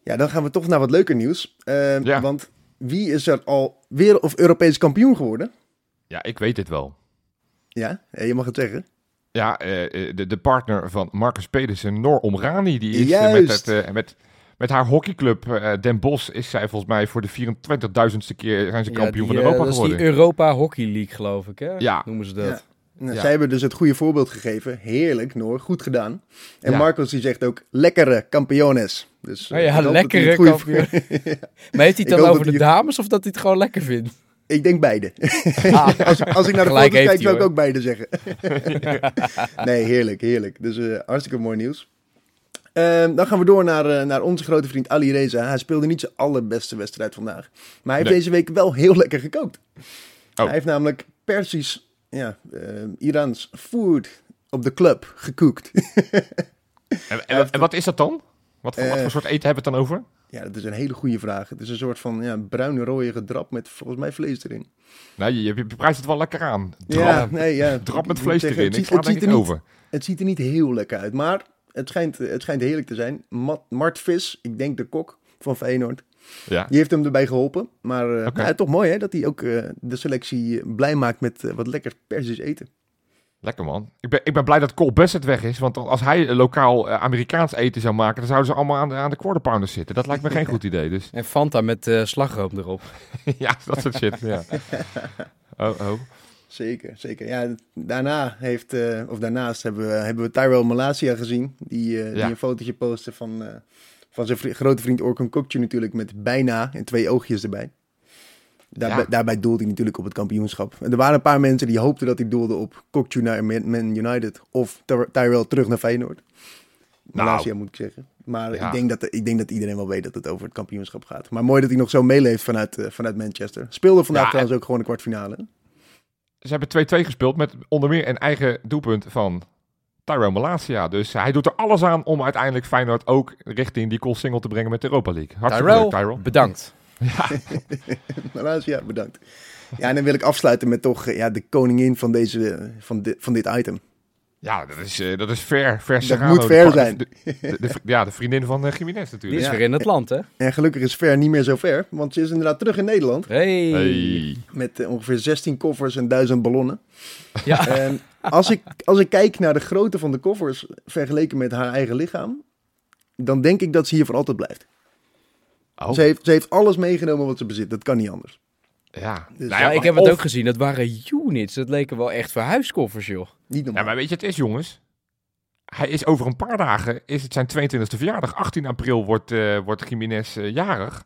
Ja, dan gaan we toch naar wat leuker nieuws. Ja. Want wie is er al weer of Europees kampioen geworden? ja, ik weet dit wel. Ja, eh, je mag het zeggen. Ja, eh, eh, de, de partner van Marcus Pedersen, Noor Omrani, die is eh, met, het, met, met haar hockeyclub Den Bosch is zij volgens mij voor de 24.000ste keer zijn ze kampioen die, van Europa dat is die geworden. Europa Hockey League, geloof ik, hè? Ja. Noemen ze dat. Ja. Nou, Ja. Zij hebben dus het goede voorbeeld gegeven. Heerlijk, Noor. Goed gedaan. En Ja. Marcos die zegt ook lekkere kampiones. Dus, Oh ja, lekkere kampioen. Maar heeft hij het dan over de dames of dat hij het gewoon lekker vindt? Ik denk beide. Ah, Als, als ik naar de heeft kijk, zou ik ook beide zeggen. nee, heerlijk, heerlijk. Dus eh, hartstikke mooi nieuws. Ehm, dan gaan we door naar, eh, naar onze grote vriend Ali Reza. Hij speelde niet zijn allerbeste wedstrijd vandaag. Maar hij heeft Nee. deze week wel heel lekker gekookt. Oh. Hij heeft namelijk Persisch, ja, eh, Iraans food op de club gekookt. En, en, en wat is dat dan? Wat voor, wat voor soort eten hebben we het dan over? Ja, dat is een hele goede vraag. Het is een soort van ja, bruine rode drap met volgens mij vlees erin. Nou, je, je, prijst het wel lekker aan. Drap, Ja, nee, ja. drap met vlees erin. het Ik ziet- sla het denk ziet ik er niet- over. Het ziet er niet heel lekker uit, maar het schijnt, het schijnt heerlijk te zijn. Mat, Mart Vis, ik denk de kok van Feyenoord, Ja. die heeft hem erbij geholpen. Maar eh, ja, toch mooi hè, dat hij ook eh, de selectie eh, blij maakt met wat lekker Persisch eten. Lekker man. Ik ben, ik ben blij dat Cole Bassett weg is. Want als hij lokaal eh, Amerikaans eten zou maken, dan zouden ze allemaal aan de, aan de quarter pounders zitten. Dat lijkt me geen goed idee. Dus en Fanta met eh, slagroom erop. ja, dat soort shit. Ja. Oh, oh. Zeker, zeker. Ja, daarna heeft, eh, of daarnaast hebben we, hebben we Tyrell Malasia gezien, die, Ja. die een fotootje postte van, eh, van zijn vri- grote vriend Orkun Kokcu natuurlijk met bijna en twee oogjes erbij. Daarbij, Ja. daarbij doelde hij natuurlijk op het kampioenschap. En er waren een paar mensen die hoopten dat hij doelde op Kokcu naar Man United of Ty- Tyrell terug naar Feyenoord. Nou. Malasia moet ik zeggen. Maar Ja. ik, denk dat, ik denk dat iedereen wel weet dat het over het kampioenschap gaat. Maar mooi dat hij nog zo meeleeft vanuit, eh, vanuit Manchester. Speelde vandaag Ja, trouwens ook gewoon een kwartfinale. Ze hebben 2-2 gespeeld met onder meer een eigen doelpunt van Tyrone Malasia. Dus hij doet er alles aan om uiteindelijk Feyenoord ook richting die goal single te brengen met de Europa League. Hartstikke leuk, Tyrell, Tyrone. Bedankt. Malasia, bedankt. Ja, en dan wil ik afsluiten met toch eh, ja, de koningin van, deze, van, dit, van dit item. Ja, dat is, eh, dat is fair. fair Dat Serrano, moet pa- zijn. de- de- de- ja, de vriendin van uh, Jiménez Die natuurlijk. is Ja. weer in het land, hè? En gelukkig is Ver niet meer zo ver, want ze is inderdaad terug in Nederland. Hey. Hey. Met eh, ongeveer 16 koffers en 1000 ballonnen. Ja. En als ik, als ik kijk naar de grootte van de koffers vergeleken met haar eigen lichaam, dan denk ik dat ze hier voor altijd blijft. Oh, Ze, heeft, ze heeft alles meegenomen wat ze bezit. Dat kan niet anders. ja. Dus Nou Ja, ja, ik heb of- het ook gezien. Dat waren units. Dat leken wel echt verhuiskoffers, joh. Niet Ja, normaal. maar weet je, het is jongens. Hij is over een paar dagen, is het zijn 22e verjaardag. 18 april wordt, eh wordt Jiménez eh, jarig.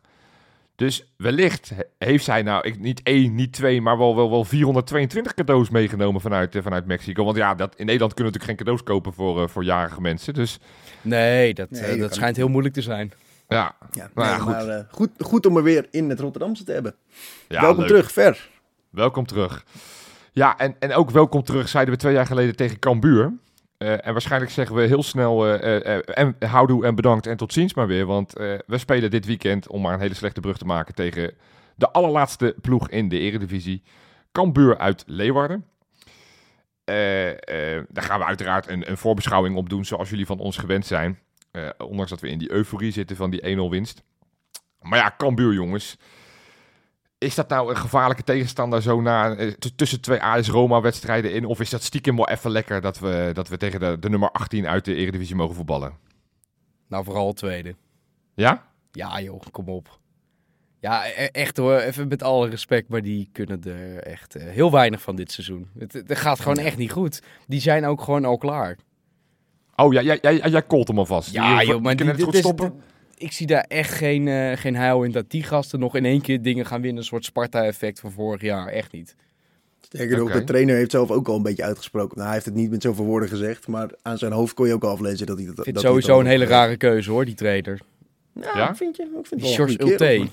Dus wellicht he- heeft zij nou ik, niet één, niet twee, maar wel, wel, wel 422 cadeaus meegenomen vanuit, eh, vanuit Mexico. Want ja, dat, in Nederland kunnen we natuurlijk geen cadeaus kopen voor, eh, voor jarige mensen. Dus Nee, dat, Nee, dat schijnt heel moeilijk te zijn. Ja, Ja, Nou ja, goed. maar eh, goed, goed om er weer in het Rotterdamse te hebben. ja Welkom leuk. terug, Ver. Welkom terug. Ja, en, en ook welkom terug zeiden we twee jaar geleden tegen Cambuur. Eh, en waarschijnlijk zeggen we heel snel eh, en houdoe en bedankt en tot ziens maar weer. Want we spelen dit weekend, om maar een hele slechte brug te maken, tegen De allerlaatste ploeg in de eredivisie. Cambuur uit Leeuwarden. Daar gaan we uiteraard een, een voorbeschouwing op doen, zoals jullie van ons gewend zijn. Eh, ondanks dat we in die euforie zitten van die 1-0 winst. Maar ja, Cambuur jongens. Is dat nou een gevaarlijke tegenstander zo na, eh, tussen twee AS-Roma-wedstrijden in? Of is dat stiekem wel even lekker dat we, dat we tegen de, de nummer 18 uit de Eredivisie mogen voetballen? Nou, vooral het tweede. Ja? Ja joh, kom op. Ja, e- echt hoor, even met alle respect, maar die kunnen er echt eh, heel weinig van dit seizoen. Het, het gaat gewoon echt niet goed. Die zijn ook gewoon al klaar. Oh, ja, jij, jij, jij kolt hem alvast. Ja Die- joh, maar die het dit goed is, stoppen. ik zie daar echt geen, eh, geen heil in dat die gasten nog in één keer dingen gaan winnen. Een soort Sparta-effect van vorig jaar, echt niet. Sterker nog, de trainer heeft zelf ook al een beetje uitgesproken. Nou, hij heeft het niet met zoveel woorden gezegd, maar aan zijn hoofd kon je ook al aflezen dat hij dat Ik vind dat sowieso een hele rare keuze hoor, die trainer. Ja, Ja? vind je? Ik vind het Die George Ulte.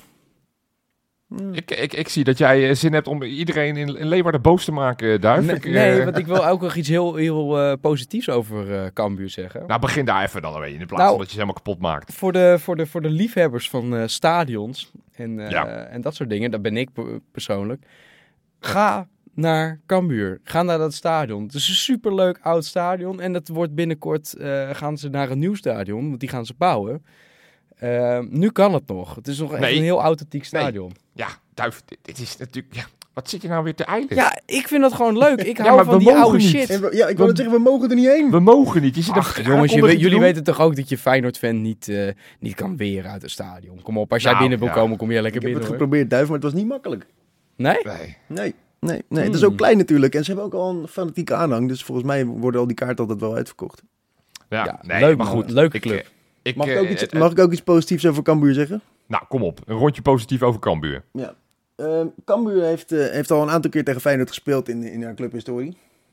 Maar- Ik, ik, ik zie dat jij eh, zin hebt om iedereen in, in Leeuwarden boos te maken, Duif. Nee, Ik, eh, want ik wil ook nog iets heel, heel eh, positiefs over eh Cambuur zeggen. Nou, begin daar even dan mee, in plaats Nou- van dat je ze helemaal kapot maakt. Voor de, voor de, voor de liefhebbers van eh, stadions en, eh, Ja. en dat soort dingen, dat ben ik pe- persoonlijk. Ga naar Cambuur. Ga naar dat stadion. Het is een superleuk oud stadion. En dat wordt binnenkort, eh, gaan ze naar een nieuw stadion, want die gaan ze bouwen. Eh, nu kan het nog. Het is nog echt Nee. een heel authentiek stadion. Ja, Duif, dit, dit is natuurlijk... Ja, wat zit je nou weer te eilen? Ja, ik vind dat gewoon leuk. Ik Ja, hou maar van we die oude niet. shit. We- ja, ik wil het zeggen, we mogen er niet heen. We mogen niet. Je zit Ach, een jongens, jullie, doen. weten toch ook dat je Feyenoord-fan niet, eh, niet kan weren uit een stadion. Kom op, als jij Nou, binnen wil ja. komen, kom jij lekker Ik heb het binnen hoor. geprobeerd, Duif, maar het was niet makkelijk. Nee? Nee. Nee, nee, nee. Het is Hmm. ook klein natuurlijk. En ze hebben ook al een fanatieke aanhang. Dus volgens mij worden al die kaarten altijd wel uitverkocht. Ja, Ja, nee, leuk, maar man. goed. Leuke ik, club. Ik, Mag ik, ook iets, eh, mag ik ook iets positiefs over Cambuur zeggen? Nou, kom op. Een rondje positief over Cambuur. Ja. Ehm Cambuur heeft, eh, heeft al een aantal keer tegen Feyenoord gespeeld in, in haar clubhistorie.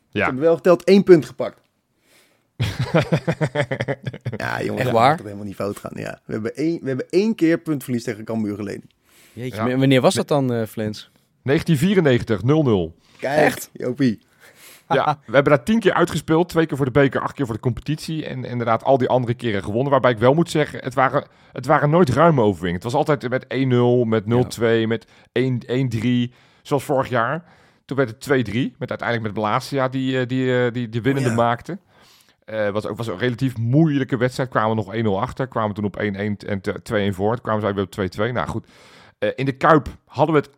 Ze Ja. hebben wel geteld één punt gepakt. ja, jongens, Echt dat waar? toch helemaal niet fout gaan. Ja. We, hebben één, we hebben één keer puntverlies tegen Cambuur geleden. Jeetje, Ja. maar wanneer was dat dan, eh Flens? 1994, 0-0. Kijk, Echt? Jopie. Ja, we hebben daar tien keer uitgespeeld. Twee keer voor de beker, acht keer voor de competitie. En inderdaad al die andere keren gewonnen. Waarbij ik wel moet zeggen, het waren, het waren nooit ruime overwinningen. Het was altijd met 1-0, met 0-2, met 1-1-3. Zoals vorig jaar. Toen werd het 2-3. Met uiteindelijk met Blasia die, eh, die, eh, die, die winnende Ja. maakte. Eh was ook was een relatief moeilijke wedstrijd. Kwamen we nog 1-0 achter. Kwamen toen op 1-1 en te- 2-1 voor. Toen kwamen ze weer op 2-2. Nou goed. Eh, in de Kuip hadden we het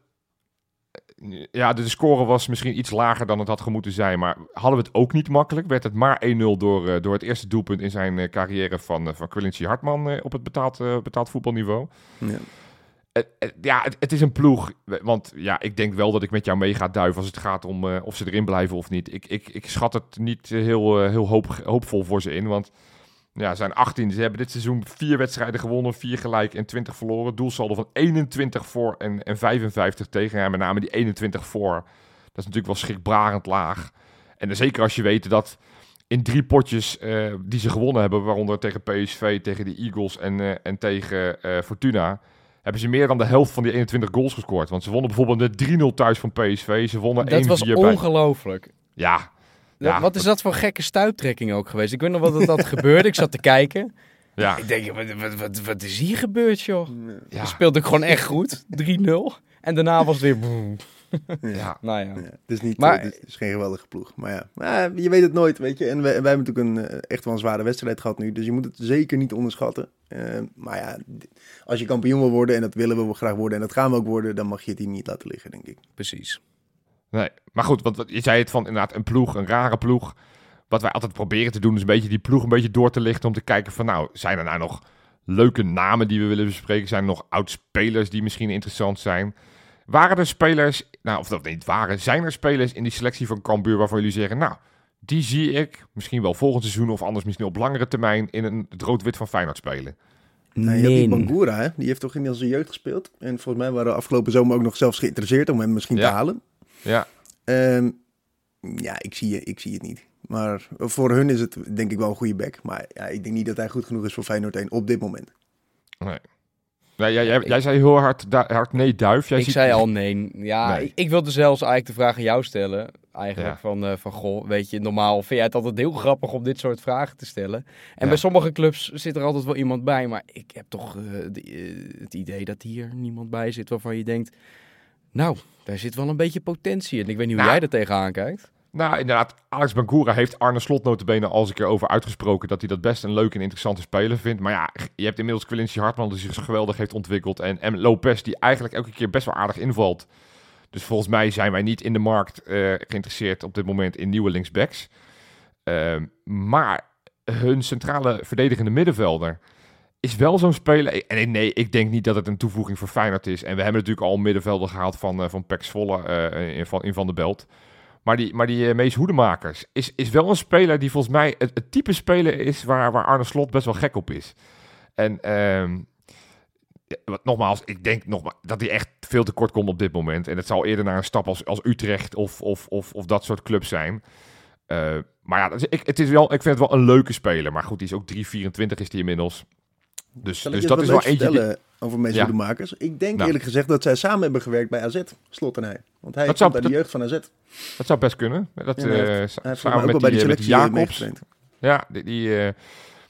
ja, de score was misschien iets lager dan het had gemoeten zijn. Maar hadden we het ook niet makkelijk. Werd het maar 1-0 door, eh, door het eerste doelpunt in zijn eh, carrière van, uh, van Quillency Hartman eh, op het betaald, eh, betaald voetbalniveau. Ja. Eh, eh, ja, het, het is een ploeg. Want ja, ik denk wel dat ik met jou mee ga duiven als het gaat om eh, of ze erin blijven of niet. Ik, ik, ik schat het niet eh, heel, eh, heel hoop, hoopvol voor ze in. Want ja, ze zijn 18. Ze hebben dit seizoen vier wedstrijden gewonnen, vier gelijk en 20 verloren. Doelsaldo van 21 voor en, en 55 tegen. Ja, met name die 21 voor. Dat is natuurlijk wel schrikbarend laag. En zeker als je weet dat in drie potjes eh, die ze gewonnen hebben, waaronder tegen PSV, tegen de Eagles en, eh, en tegen eh, Fortuna, hebben ze meer dan de helft van die 21 goals gescoord. Want ze wonnen bijvoorbeeld met 3-0 thuis van PSV. Ze wonnen 1-4 Dat was bij... ongelooflijk. Ja, Ja, wat is dat voor gekke stuiptrekking ook geweest? Ik weet nog wel dat dat gebeurde. Ik zat te kijken. ja, Ik denk, wat, wat, wat, wat is hier gebeurd, joh? ja, speelde ik gewoon echt goed. 3-0. En daarna was het weer... boem. ja. Nou ja. Ja, het, is niet, Maar- het is geen geweldige ploeg. Maar ja, maar je weet het nooit, weet je. En wij, wij hebben natuurlijk een, eh, echt wel een zware wedstrijd gehad nu. Dus je moet het zeker niet onderschatten. Eh, maar ja, als je kampioen wil worden, en dat willen we graag worden, en dat gaan we ook worden, dan mag je het team niet laten liggen, denk ik. Precies. Nee, maar goed, want wat, je zei het van inderdaad een ploeg, een rare ploeg. Wat wij altijd proberen te doen is een beetje die ploeg een beetje door te lichten om te kijken van nou, zijn er nou nog leuke namen die we willen bespreken? Zijn er nog oud-spelers die misschien interessant zijn? Waren er spelers, nou of dat niet waren, zijn er spelers in die selectie van Cambuur waarvan jullie zeggen, nou, die zie ik misschien wel volgend seizoen of anders misschien op langere termijn in een, het rood-wit van Feyenoord spelen? Nou, je hebt die Nee. Bangura, hè? die heeft toch inmiddels zijn jeugd gespeeld. En volgens mij waren we afgelopen zomer ook nog zelfs geïnteresseerd om hem misschien Ja. te halen. Ja, Ehm, ja, ik zie, ik zie het niet. Maar voor hun is het denk ik wel een goede back. Maar ja, ik denk niet dat hij goed genoeg is voor Feyenoord 1 op dit moment. nee. nee jij, jij, jij zei heel hard, hard nee, duif. Jij ik ziet- zei al nee. Ja, Nee. Ik, ik wilde zelfs eigenlijk de vraag aan jou stellen. Eigenlijk Ja. van, eh, van, goh, weet je, normaal vind jij het altijd heel grappig om dit soort vragen te stellen. En Ja. bij sommige clubs zit er altijd wel iemand bij. Maar ik heb toch eh, de- eh, het idee dat hier niemand bij zit waarvan je denkt... Nou, daar zit wel een beetje potentie in. Ik weet niet hoe Nou. jij er tegenaan kijkt. Nou, inderdaad, Alex Bangura heeft Arne Slot notabene al eens een keer over uitgesproken dat hij dat best een leuke en interessante speler vindt. Maar ja, je hebt inmiddels Quincy Hartman die zich geweldig heeft ontwikkeld en, en Lopez die eigenlijk elke keer best wel aardig invalt. Dus volgens mij zijn wij niet in de markt eh, geïnteresseerd op dit moment in nieuwe linksbacks. Ehm, maar hun centrale verdedigende middenvelder is wel zo'n speler. En nee, ik denk niet dat het een toevoeging voor Feyenoord is. En we hebben natuurlijk al een middenvelder gehaald van, eh van Pax Volle eh, in, van, in Van der Belt. Maar die, maar die eh, Mees Hoedemakers is, is wel een speler die volgens mij het, type speler is waar, waar Arne Slot best wel gek op is. En ehm, wat, nogmaals, ik denk nogmaals, dat hij echt veel te kort komt op dit moment. En het zal eerder naar een stap als, als Utrecht of, of, of, of dat soort clubs zijn. Maar ja, ik, het is wel, ik vind het wel een leuke speler. Maar goed, die is ook 3,24 is die inmiddels. Dus, Zal ik dus dat is wel eentje die- vertellen over Ja. Hoedemakers? Ik denk Nou. eerlijk gezegd dat zij samen hebben gewerkt bij AZ, Slot en hij. Want hij Dat komt uit de jeugd van AZ. Dat zou best kunnen. Dat, Ja, hij eh, heeft- samen mij ook met wel bij die, die eh, met die selectie eh, Jacobs. Ja, die, die,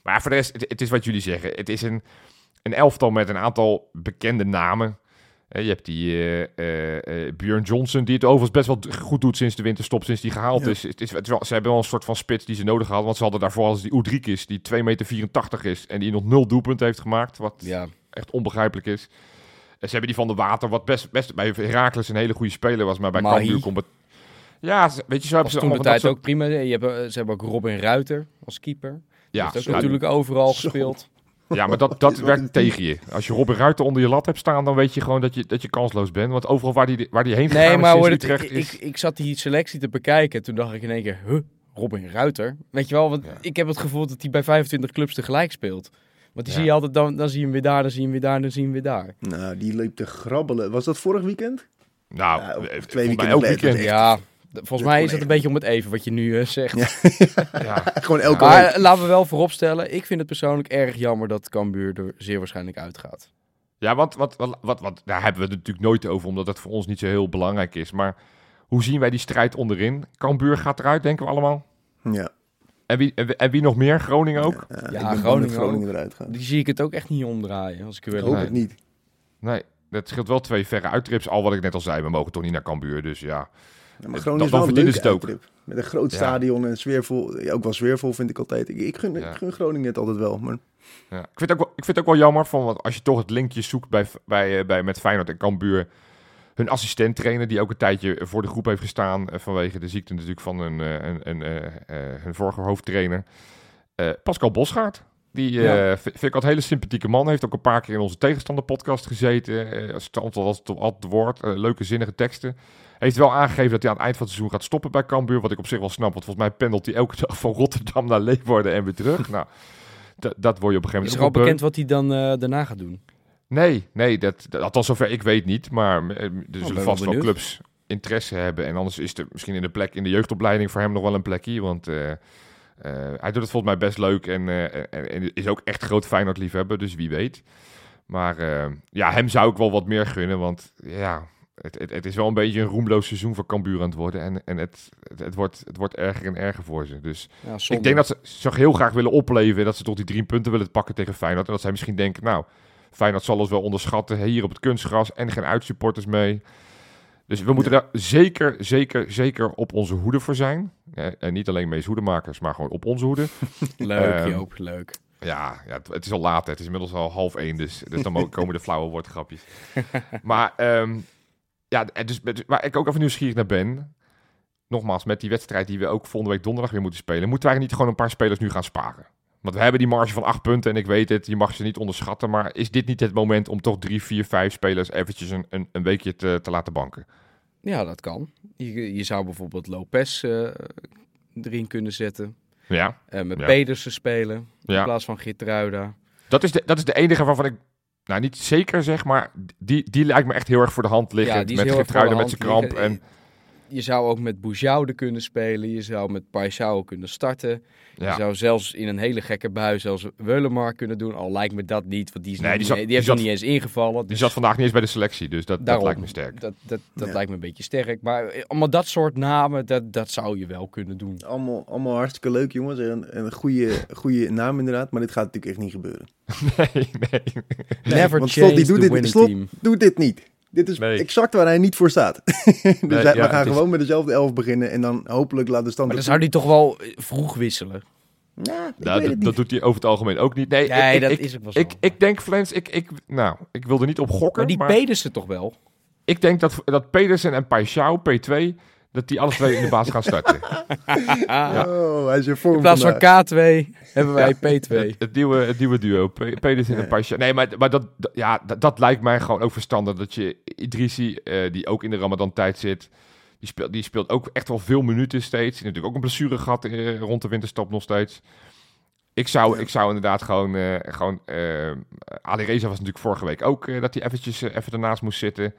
maar voor de rest, het, het is wat jullie zeggen. Het is een, een elftal met een aantal bekende namen. Je hebt die eh, Björn Johnson, die het overigens best wel goed doet sinds de winterstop, sinds die gehaald Ja. is. Het is, het is wel, ze hebben wel een soort van spits die ze nodig hadden. Want ze hadden daarvoor als die Oedrikis, die 2,84 meter is en die nog nul doelpunten heeft gemaakt. Wat Ja, echt onbegrijpelijk is. En ze hebben die van de Water, wat best, best bij Herakles een hele goede speler was, maar bij. Cambuur komt het... Ja, weet je, zo hebben ze toen de tijd dat ook prima. Je hebt, ze hebben ook Robin Ruiter als keeper. Die Ja, heeft ook zo- natuurlijk overal Zo. gespeeld. Ja, maar dat, dat werkt tegen je. Als je Robin Ruiter onder je lat hebt staan, dan weet je gewoon dat je, dat je kansloos bent. Want overal waar die, waar die heen gegaan Nee, is maar sinds hoor, het, Utrecht ik, is... ik, ik zat die selectie te bekijken. Toen dacht ik in één keer, huh, Robin Ruiter? Weet je wel, want Ja. ik heb het gevoel dat hij bij 25 clubs tegelijk speelt. Want die Ja. zie je altijd, dan, dan zie je hem weer daar, dan zie je hem weer daar, dan zie je hem weer daar. Nou, die liep te grabbelen. Was dat vorig weekend? nou, Ja, of- eh, twee weekenden elk geleden. weekend. Ja, volgens Dat mij is dat een beetje om het even wat je nu eh, zegt. Ja. Ja. Gewoon elke Maar week. eh, laten we wel vooropstellen, ik vind het persoonlijk erg jammer dat Cambuur er zeer waarschijnlijk uitgaat. Ja, want wat, wat, wat, wat, daar hebben we het natuurlijk nooit over, omdat het voor ons niet zo heel belangrijk is. Maar hoe zien wij die strijd onderin? Cambuur gaat eruit, denken we allemaal. Ja. En wie, en, wie- en wie nog meer? Groningen ook? Ja, Ja, dat Groningen Groningen eruit gaat. Die zie ik het ook echt niet omdraaien, als ik er Ik wil. hoop Nee. het niet. Nee, dat scheelt wel twee verre uittrips. Al wat ik net al zei, we mogen toch niet naar Cambuur, dus ja. Ja, maar Dan- Groningen is dan wel een leuke het. Met een groot stadion en sfeervol. Ook wel sfeervol vind ik altijd. Ik, ik, gun, Ja. ik gun Groningen het altijd wel. Maar Ja. Ik, vind het ook wel, ik vind het ook wel jammer, van, want als je toch het linkje zoekt bij, bij, eh, bij, met Feyenoord en Cambuur... Hun assistent trainer, die ook een tijdje voor de groep heeft gestaan... eh, vanwege de ziekte natuurlijk van hun, een, eh, hun vorige hoofdtrainer. Eh, Pascal Bosgaard. Die eh, Ja. vind ik altijd een hele sympathieke man. Heeft ook een paar keer in onze tegenstander podcast gezeten. Eh, als het altijd als het altijd het woord. leuke zinnige teksten. Heeft wel aangegeven dat hij aan het eind van het seizoen gaat stoppen bij Cambuur. Wat ik op zich wel snap. Want volgens mij pendelt hij elke dag van Rotterdam naar Leeuwarden en weer terug. nou, dat- dat word je op een gegeven Is moment er ook al bekend wat hij dan eh, daarna gaat doen? Nee, nee, dat, dat, althans zover ik weet niet. Maar eh, er ben zullen vast wel clubs interesse hebben. En anders is er misschien in de plek in de jeugdopleiding voor hem nog wel een plekje. Want hij doet het volgens mij best leuk en, eh, en, en is ook echt groot Feyenoord liefhebber, dus wie weet. Maar eh, ja, hem zou ik wel wat meer gunnen, want ja, het, het, het is wel een beetje een roemloos seizoen voor Cambuur aan het worden. En, en het, het, wordt, het wordt erger en erger voor ze. Dus Ja, ik denk dat ze zich heel graag willen opleven. Dat ze tot die drie punten willen pakken tegen Feyenoord. En dat zij misschien denken, nou, Feyenoord zal ons wel onderschatten. Hier op het kunstgras en geen uitsupporters mee. Dus we moeten daar zeker, zeker, zeker op onze hoede voor zijn. Eh, En niet alleen Mees hoedemakers, maar gewoon op onze hoede. Leuk, Ehm, Joop, leuk. Ja, ja het, het is al laat. hè. Het is inmiddels al half één, dus, dus dan komen de flauwe woordgrapjes. Maar ehm, ja, dus, dus- waar ik ook even nieuwsgierig naar ben. Nogmaals, met die wedstrijd die we ook volgende week donderdag weer moeten spelen, moeten wij niet gewoon een paar spelers nu gaan sparen? Want we hebben die marge van acht punten en ik weet het, je mag ze niet onderschatten. Maar is dit niet het moment om toch drie, vier, vijf spelers eventjes een, een, een weekje te, te laten banken? Ja, dat kan. Je, je zou bijvoorbeeld Lopez eh, erin kunnen zetten. Ja, Eh, met Ja. Pedersen spelen in ja. plaats van Gitruida. Dat, is de, dat is de enige waarvan ik, nou niet zeker zeg, maar die, die lijkt me echt heel erg voor de hand liggen. Ja, met de met zijn kramp. En. Je zou ook met Boujoude kunnen spelen. Je zou met Paisao kunnen starten. Je zou zelfs in een hele gekke bui zelfs Weulemar kunnen doen. Al lijkt me dat niet, want die, is Nee, die niet- zat- die heeft nog niet eens ingevallen. Die dus zat vandaag niet eens bij de selectie, dus dat, dat lijkt me sterk. Dat, dat, dat Ja. lijkt me een beetje sterk. Maar eh, allemaal dat soort namen, dat, dat zou je wel kunnen doen. allemaal, allemaal hartstikke leuk, jongens. En een goede, goede naam inderdaad. Maar dit gaat natuurlijk echt niet gebeuren. Nee, nee. Never want change Slot, die doet the dit, winning Slot team. doet dit niet. Dit is Nee. exact waar hij niet voor staat. dus Nee, hij- ja, we gaan is- gewoon met dezelfde elf beginnen en dan hopelijk laat de stand... Maar dan zou hij toch wel eh, vroeg wisselen. Nou, dat, doet hij over het algemeen ook niet. Nee, Nee, ik, dat ik, is ook wel zo. ik, ik denk, Flens, ik, ik, nou, ik wilde niet op gokken, maar die maar Pedersen toch wel? ik denk dat, dat Pedersen en Paixão, P2, dat die alle twee in de baas gaan starten. Oh, hij is in vorm In plaats van vandaag. K2 hebben wij Het, P2. het, nieuwe, het nieuwe duo, Pe- Pedersen en Paixão. Nee, maar, maar dat, dat- ja, dat, dat lijkt mij gewoon ook verstandig. Dat je Idrissi, eh, die ook in de Ramadan-tijd zit, die speelt, die speelt ook echt wel veel minuten steeds. Die heeft natuurlijk ook een blessure gehad eh, rond de winterstop nog steeds. Ik zou, Ja. ik zou inderdaad gewoon... eh gewoon eh Ali Reza was natuurlijk vorige week ook eh, dat hij eventjes eh, even ernaast moest zitten.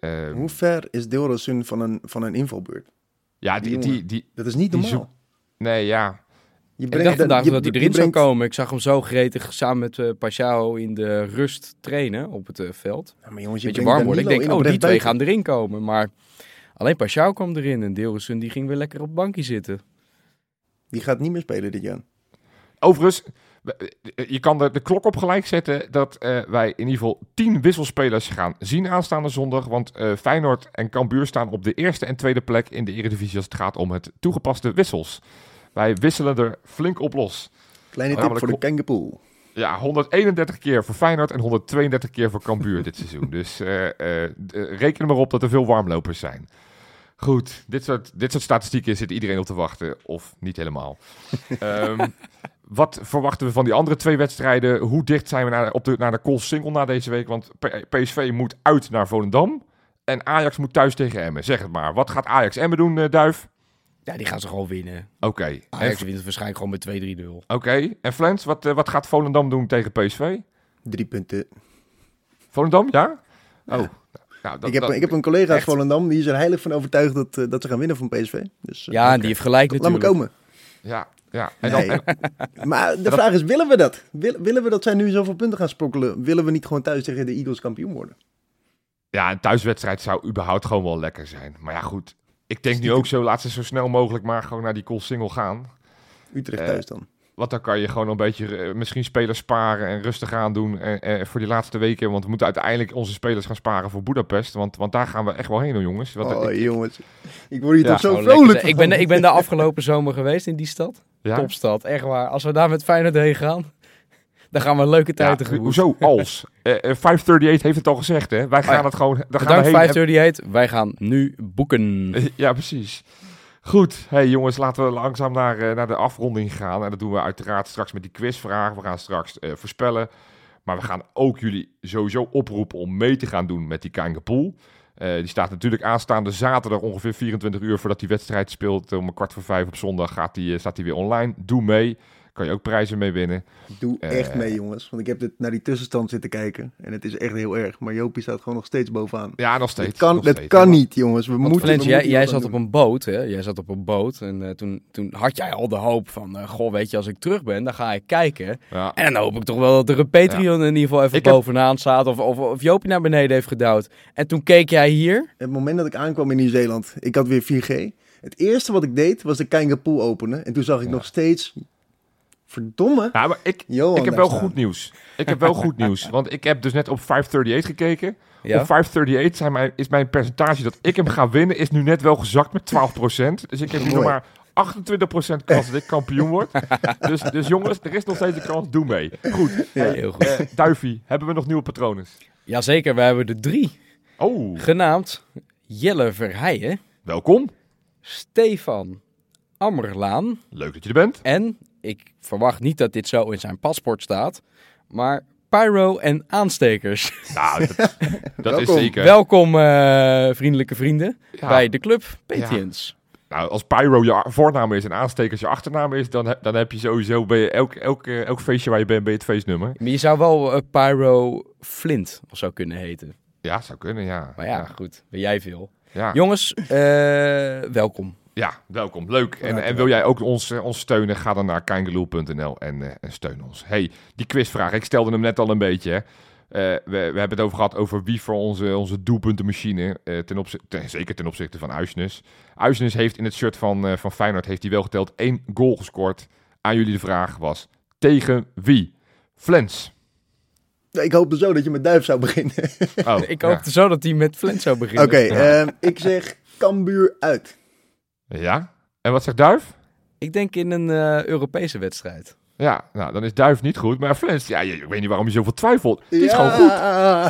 Eh, Hoe ver is Dilrosun van een, van een invalbeurt? ja, die, die, die, Dat is niet normaal. Nee, ja. Je Ik dacht vandaag je- dat hij erin zou brengt- komen. Ik zag hem zo gretig samen met Pashao in de rust trainen op het eh, veld. Ja, maar jongens, je Beetje brengt warm worden. Ik denk, oh, die twee gaan erin komen. Maar alleen Pashao kwam erin en Deelrussen die ging weer lekker op het bankje zitten. Die gaat niet meer spelen dit jaar. Overigens, je kan de, de klok op gelijk zetten dat eh, wij in ieder geval tien wisselspelers gaan zien aanstaande zondag. Want eh, Feyenoord en Cambuur staan op de eerste en tweede plek in de Eredivisie als het gaat om het toegepaste wissels. Wij wisselen er flink op los. Kleine tip namelijk voor de Kangapool. Ja, 131 keer voor Feyenoord en 132 keer voor Cambuur dit seizoen. Dus eh, eh, d- reken er maar op dat er veel warmlopers zijn. Goed, dit soort, dit soort statistieken zit iedereen op te wachten. Of niet helemaal. Ehm, wat verwachten we van die andere twee wedstrijden? Hoe dicht zijn we naar, op de, naar de call single na deze week? Want PSV moet uit naar Volendam. En Ajax moet thuis tegen Emmen. Zeg het maar. Wat gaat Ajax Emmen doen, eh, Duif? Ja, die gaan ze gewoon winnen. Oké. Ajax wint het waarschijnlijk gewoon met 2-3-0. oké. en Flens, wat, eh, wat gaat Volendam doen tegen PSV? Drie punten. Volendam, ja? Oh. Nou, dat- ik, heb, dat- ik heb een collega uit. Volendam, die is er heilig van overtuigd dat, eh, dat ze gaan winnen van PSV. Dus, Ja, en die heeft gelijk laat me natuurlijk. komen. Ja, ja. En Nee. dan, en- Maar de vraag is, willen we dat? Wil- willen we dat zij nu zoveel punten gaan sprokkelen? Willen we niet gewoon thuis tegen de Eagles kampioen worden? ja, een thuiswedstrijd zou überhaupt gewoon wel lekker zijn. Maar ja, goed. Ik denk nu ook zo, laat ze zo snel mogelijk maar gewoon naar die call single gaan. Utrecht Eh, thuis dan. Want dan kan je gewoon een beetje eh, misschien spelers sparen en rustig aan doen eh, eh, voor die laatste weken. Want we moeten uiteindelijk onze spelers gaan sparen voor Budapest. Want, want daar gaan we echt wel heen, hoor, jongens. Want, Oh, ik- jongens. Ik word hier Ja, toch zo vrolijk ik, ben, ik ben daar afgelopen zomer geweest in die stad. Ja? Topstad, echt waar. Als we daar met Feyenoord heen gaan, dan gaan we een leuke tijd tegemoet. hoezo als? Eh, eh, 538 heeft het al gezegd, hè? Wij gaan ja. het gewoon... Gaan Bedankt we heen. 538, wij gaan nu boeken. Ja, precies. Goed, hey jongens, laten we langzaam naar, eh, naar de afronding gaan. En dat doen we uiteraard straks met die quizvragen. We gaan straks eh, voorspellen. Maar we gaan ook jullie sowieso oproepen om mee te gaan doen met die Kangapool. Eh die staat natuurlijk aanstaande zaterdag ongeveer 24 uur voordat die wedstrijd speelt. Om een kwart voor vijf op zondag gaat die, eh, staat die weer online. Doe mee. Kan je ook prijzen mee winnen. Doe Eh. echt mee, jongens. Want ik heb dit, naar die tussenstand zitten kijken. En het is echt heel erg. Maar Jopie staat gewoon nog steeds bovenaan. Ja, nog steeds. Het kan, nog steeds. kan niet, jongens. We Want moeten, we jij, moeten jij zat op een boot, hè? Jij zat op een boot en eh, toen, toen had jij al de hoop van, eh, goh, weet je, als ik terug ben, dan ga ik kijken. Ja. En dan hoop ik toch wel dat er een Patreon in ieder geval even Ik heb- bovenaan staat of, of, of Jopie naar beneden heeft gedouwd. En toen keek jij hier. Het moment dat ik aankwam in Nieuw-Zeeland, ik had weer 4G. Het eerste wat ik deed, was de Kangapool openen. En toen zag ik Ja. nog steeds... Verdomme. Ja, maar ik, Johan ik heb wel staan. goed nieuws. Ik heb wel goed nieuws. Want ik heb dus net op 538 gekeken. Ja? Op 538 zijn mijn, is mijn percentage dat ik hem ga winnen, is nu net wel gezakt met 12%. Dus ik heb nu nog maar 28% kans dat ik kampioen word. Dus, dus jongens, er is nog steeds een kans. Doe mee. Goed. Ja. Heel goed. Duifie, hebben we nog nieuwe patronen? Jazeker, we hebben er drie. Oh, Genaamd Jelle Verheijen, welkom. Stefan Ammerlaan Leuk dat je er bent. en, ik verwacht niet dat dit zo in zijn paspoort staat, maar Pyro en aanstekers. Nou, dat, dat is Welkom. zeker. Welkom, eh, vriendelijke vrienden, Ja. bij de club Patience. Nou, als Pyro je voornaam is en aanstekers je achternaam is, dan, heb- dan heb je sowieso bij je elk, elk, eh, elk feestje waar je bent, ben je het feestnummer. Maar je zou wel eh, Pyro Flint of zo kunnen heten. Ja, zou kunnen, ja. Maar ja, goed, ben jij veel. ja. Jongens, eh, welkom. Ja, welkom. Leuk. En, en wil jij ook ons, eh, ons steunen? Ga dan naar kangeloel.nl en, eh, en steun ons. hey, die quizvraag. Ik stelde hem net al een beetje. Hè. Eh, we, we hebben het over gehad over wie voor onze, onze doelpuntenmachine. eh, ten opzichte, zeker ten opzichte van Uisnes. Uisnes heeft in het shirt van, eh, van Feyenoord heeft hij wel geteld één goal gescoord. Aan jullie de vraag was tegen wie? Flens. Ik hoopte zo dat je met Duif zou beginnen. Oh, Ik ja. hoopte zo dat hij met Flens zou beginnen. Oké, ehm, ik zeg Cambuur uit. Ja? En wat zegt Duif? Ik denk in een eh, Europese wedstrijd. Ja, nou, dan is Duif niet goed. Maar Flens, ja, ik weet niet waarom je zoveel twijfelt. Het is gewoon goed.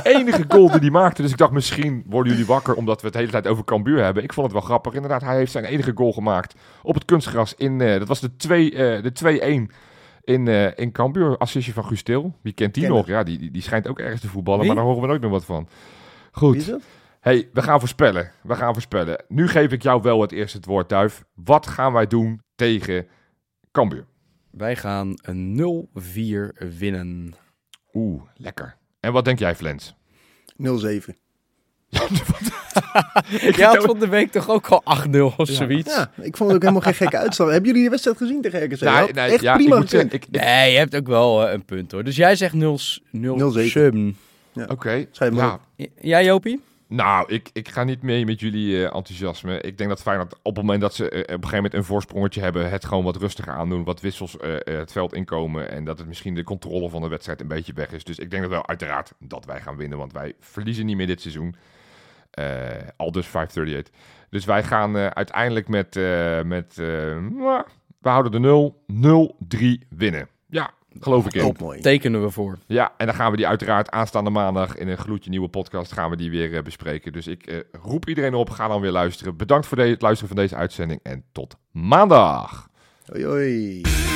Enige goal die hij maakte. Dus ik dacht, misschien worden jullie wakker omdat we het de hele tijd over Cambuur hebben. Ik vond het wel grappig. Inderdaad, hij heeft zijn enige goal gemaakt op het kunstgras. In, eh, dat was de 2, eh, de 2-1 in, eh in Cambuur. Assistje van Guus Til. Wie kent die Ken nog? Ja, die, die, die schijnt ook ergens te voetballen. Wie? Maar daar horen we nooit meer wat van. Wie is Goed. dat? Hey, we gaan voorspellen. We gaan voorspellen. Nu geef ik jou wel het eerste het woord, Duif. Wat gaan wij doen tegen Cambuur? Wij gaan een 0-4 winnen. Oeh, lekker. En wat denk jij, Flens? 0-7. Jij had van de week toch ook al 8-0 of zoiets? Ja, ik vond het ook helemaal geen gekke uitslag. Hebben jullie de wedstrijd gezien tegen RKC? Nee, echt ja, prima ik moet zeggen, gekund. ik, ik- Nee, je hebt ook wel eh, een punt hoor. Dus jij zegt 0 0 0-7. 7. Oké, ja, op. Jij Jopie? Nou, ik, ik ga niet mee met jullie eh, enthousiasme. Ik denk dat Feyenoord op het moment dat ze eh, op een gegeven moment een voorsprongetje hebben, het gewoon wat rustiger aandoen, wat wissels eh, het veld inkomen en dat het misschien de controle van de wedstrijd een beetje weg is. Dus ik denk dat wel uiteraard dat wij gaan winnen, want wij verliezen niet meer dit seizoen. Al dus 538. Dus wij gaan uiteindelijk met, met we houden de 0, 0-3 winnen. Ja, geloof ik in. Mooi. Tekenen we voor. Ja, en dan gaan we die uiteraard aanstaande maandag in een gloedje nieuwe podcast gaan we die weer eh, bespreken. Dus ik eh, roep iedereen op, ga dan weer luisteren. Bedankt voor de- het luisteren van deze uitzending en tot maandag. Hoi hoi.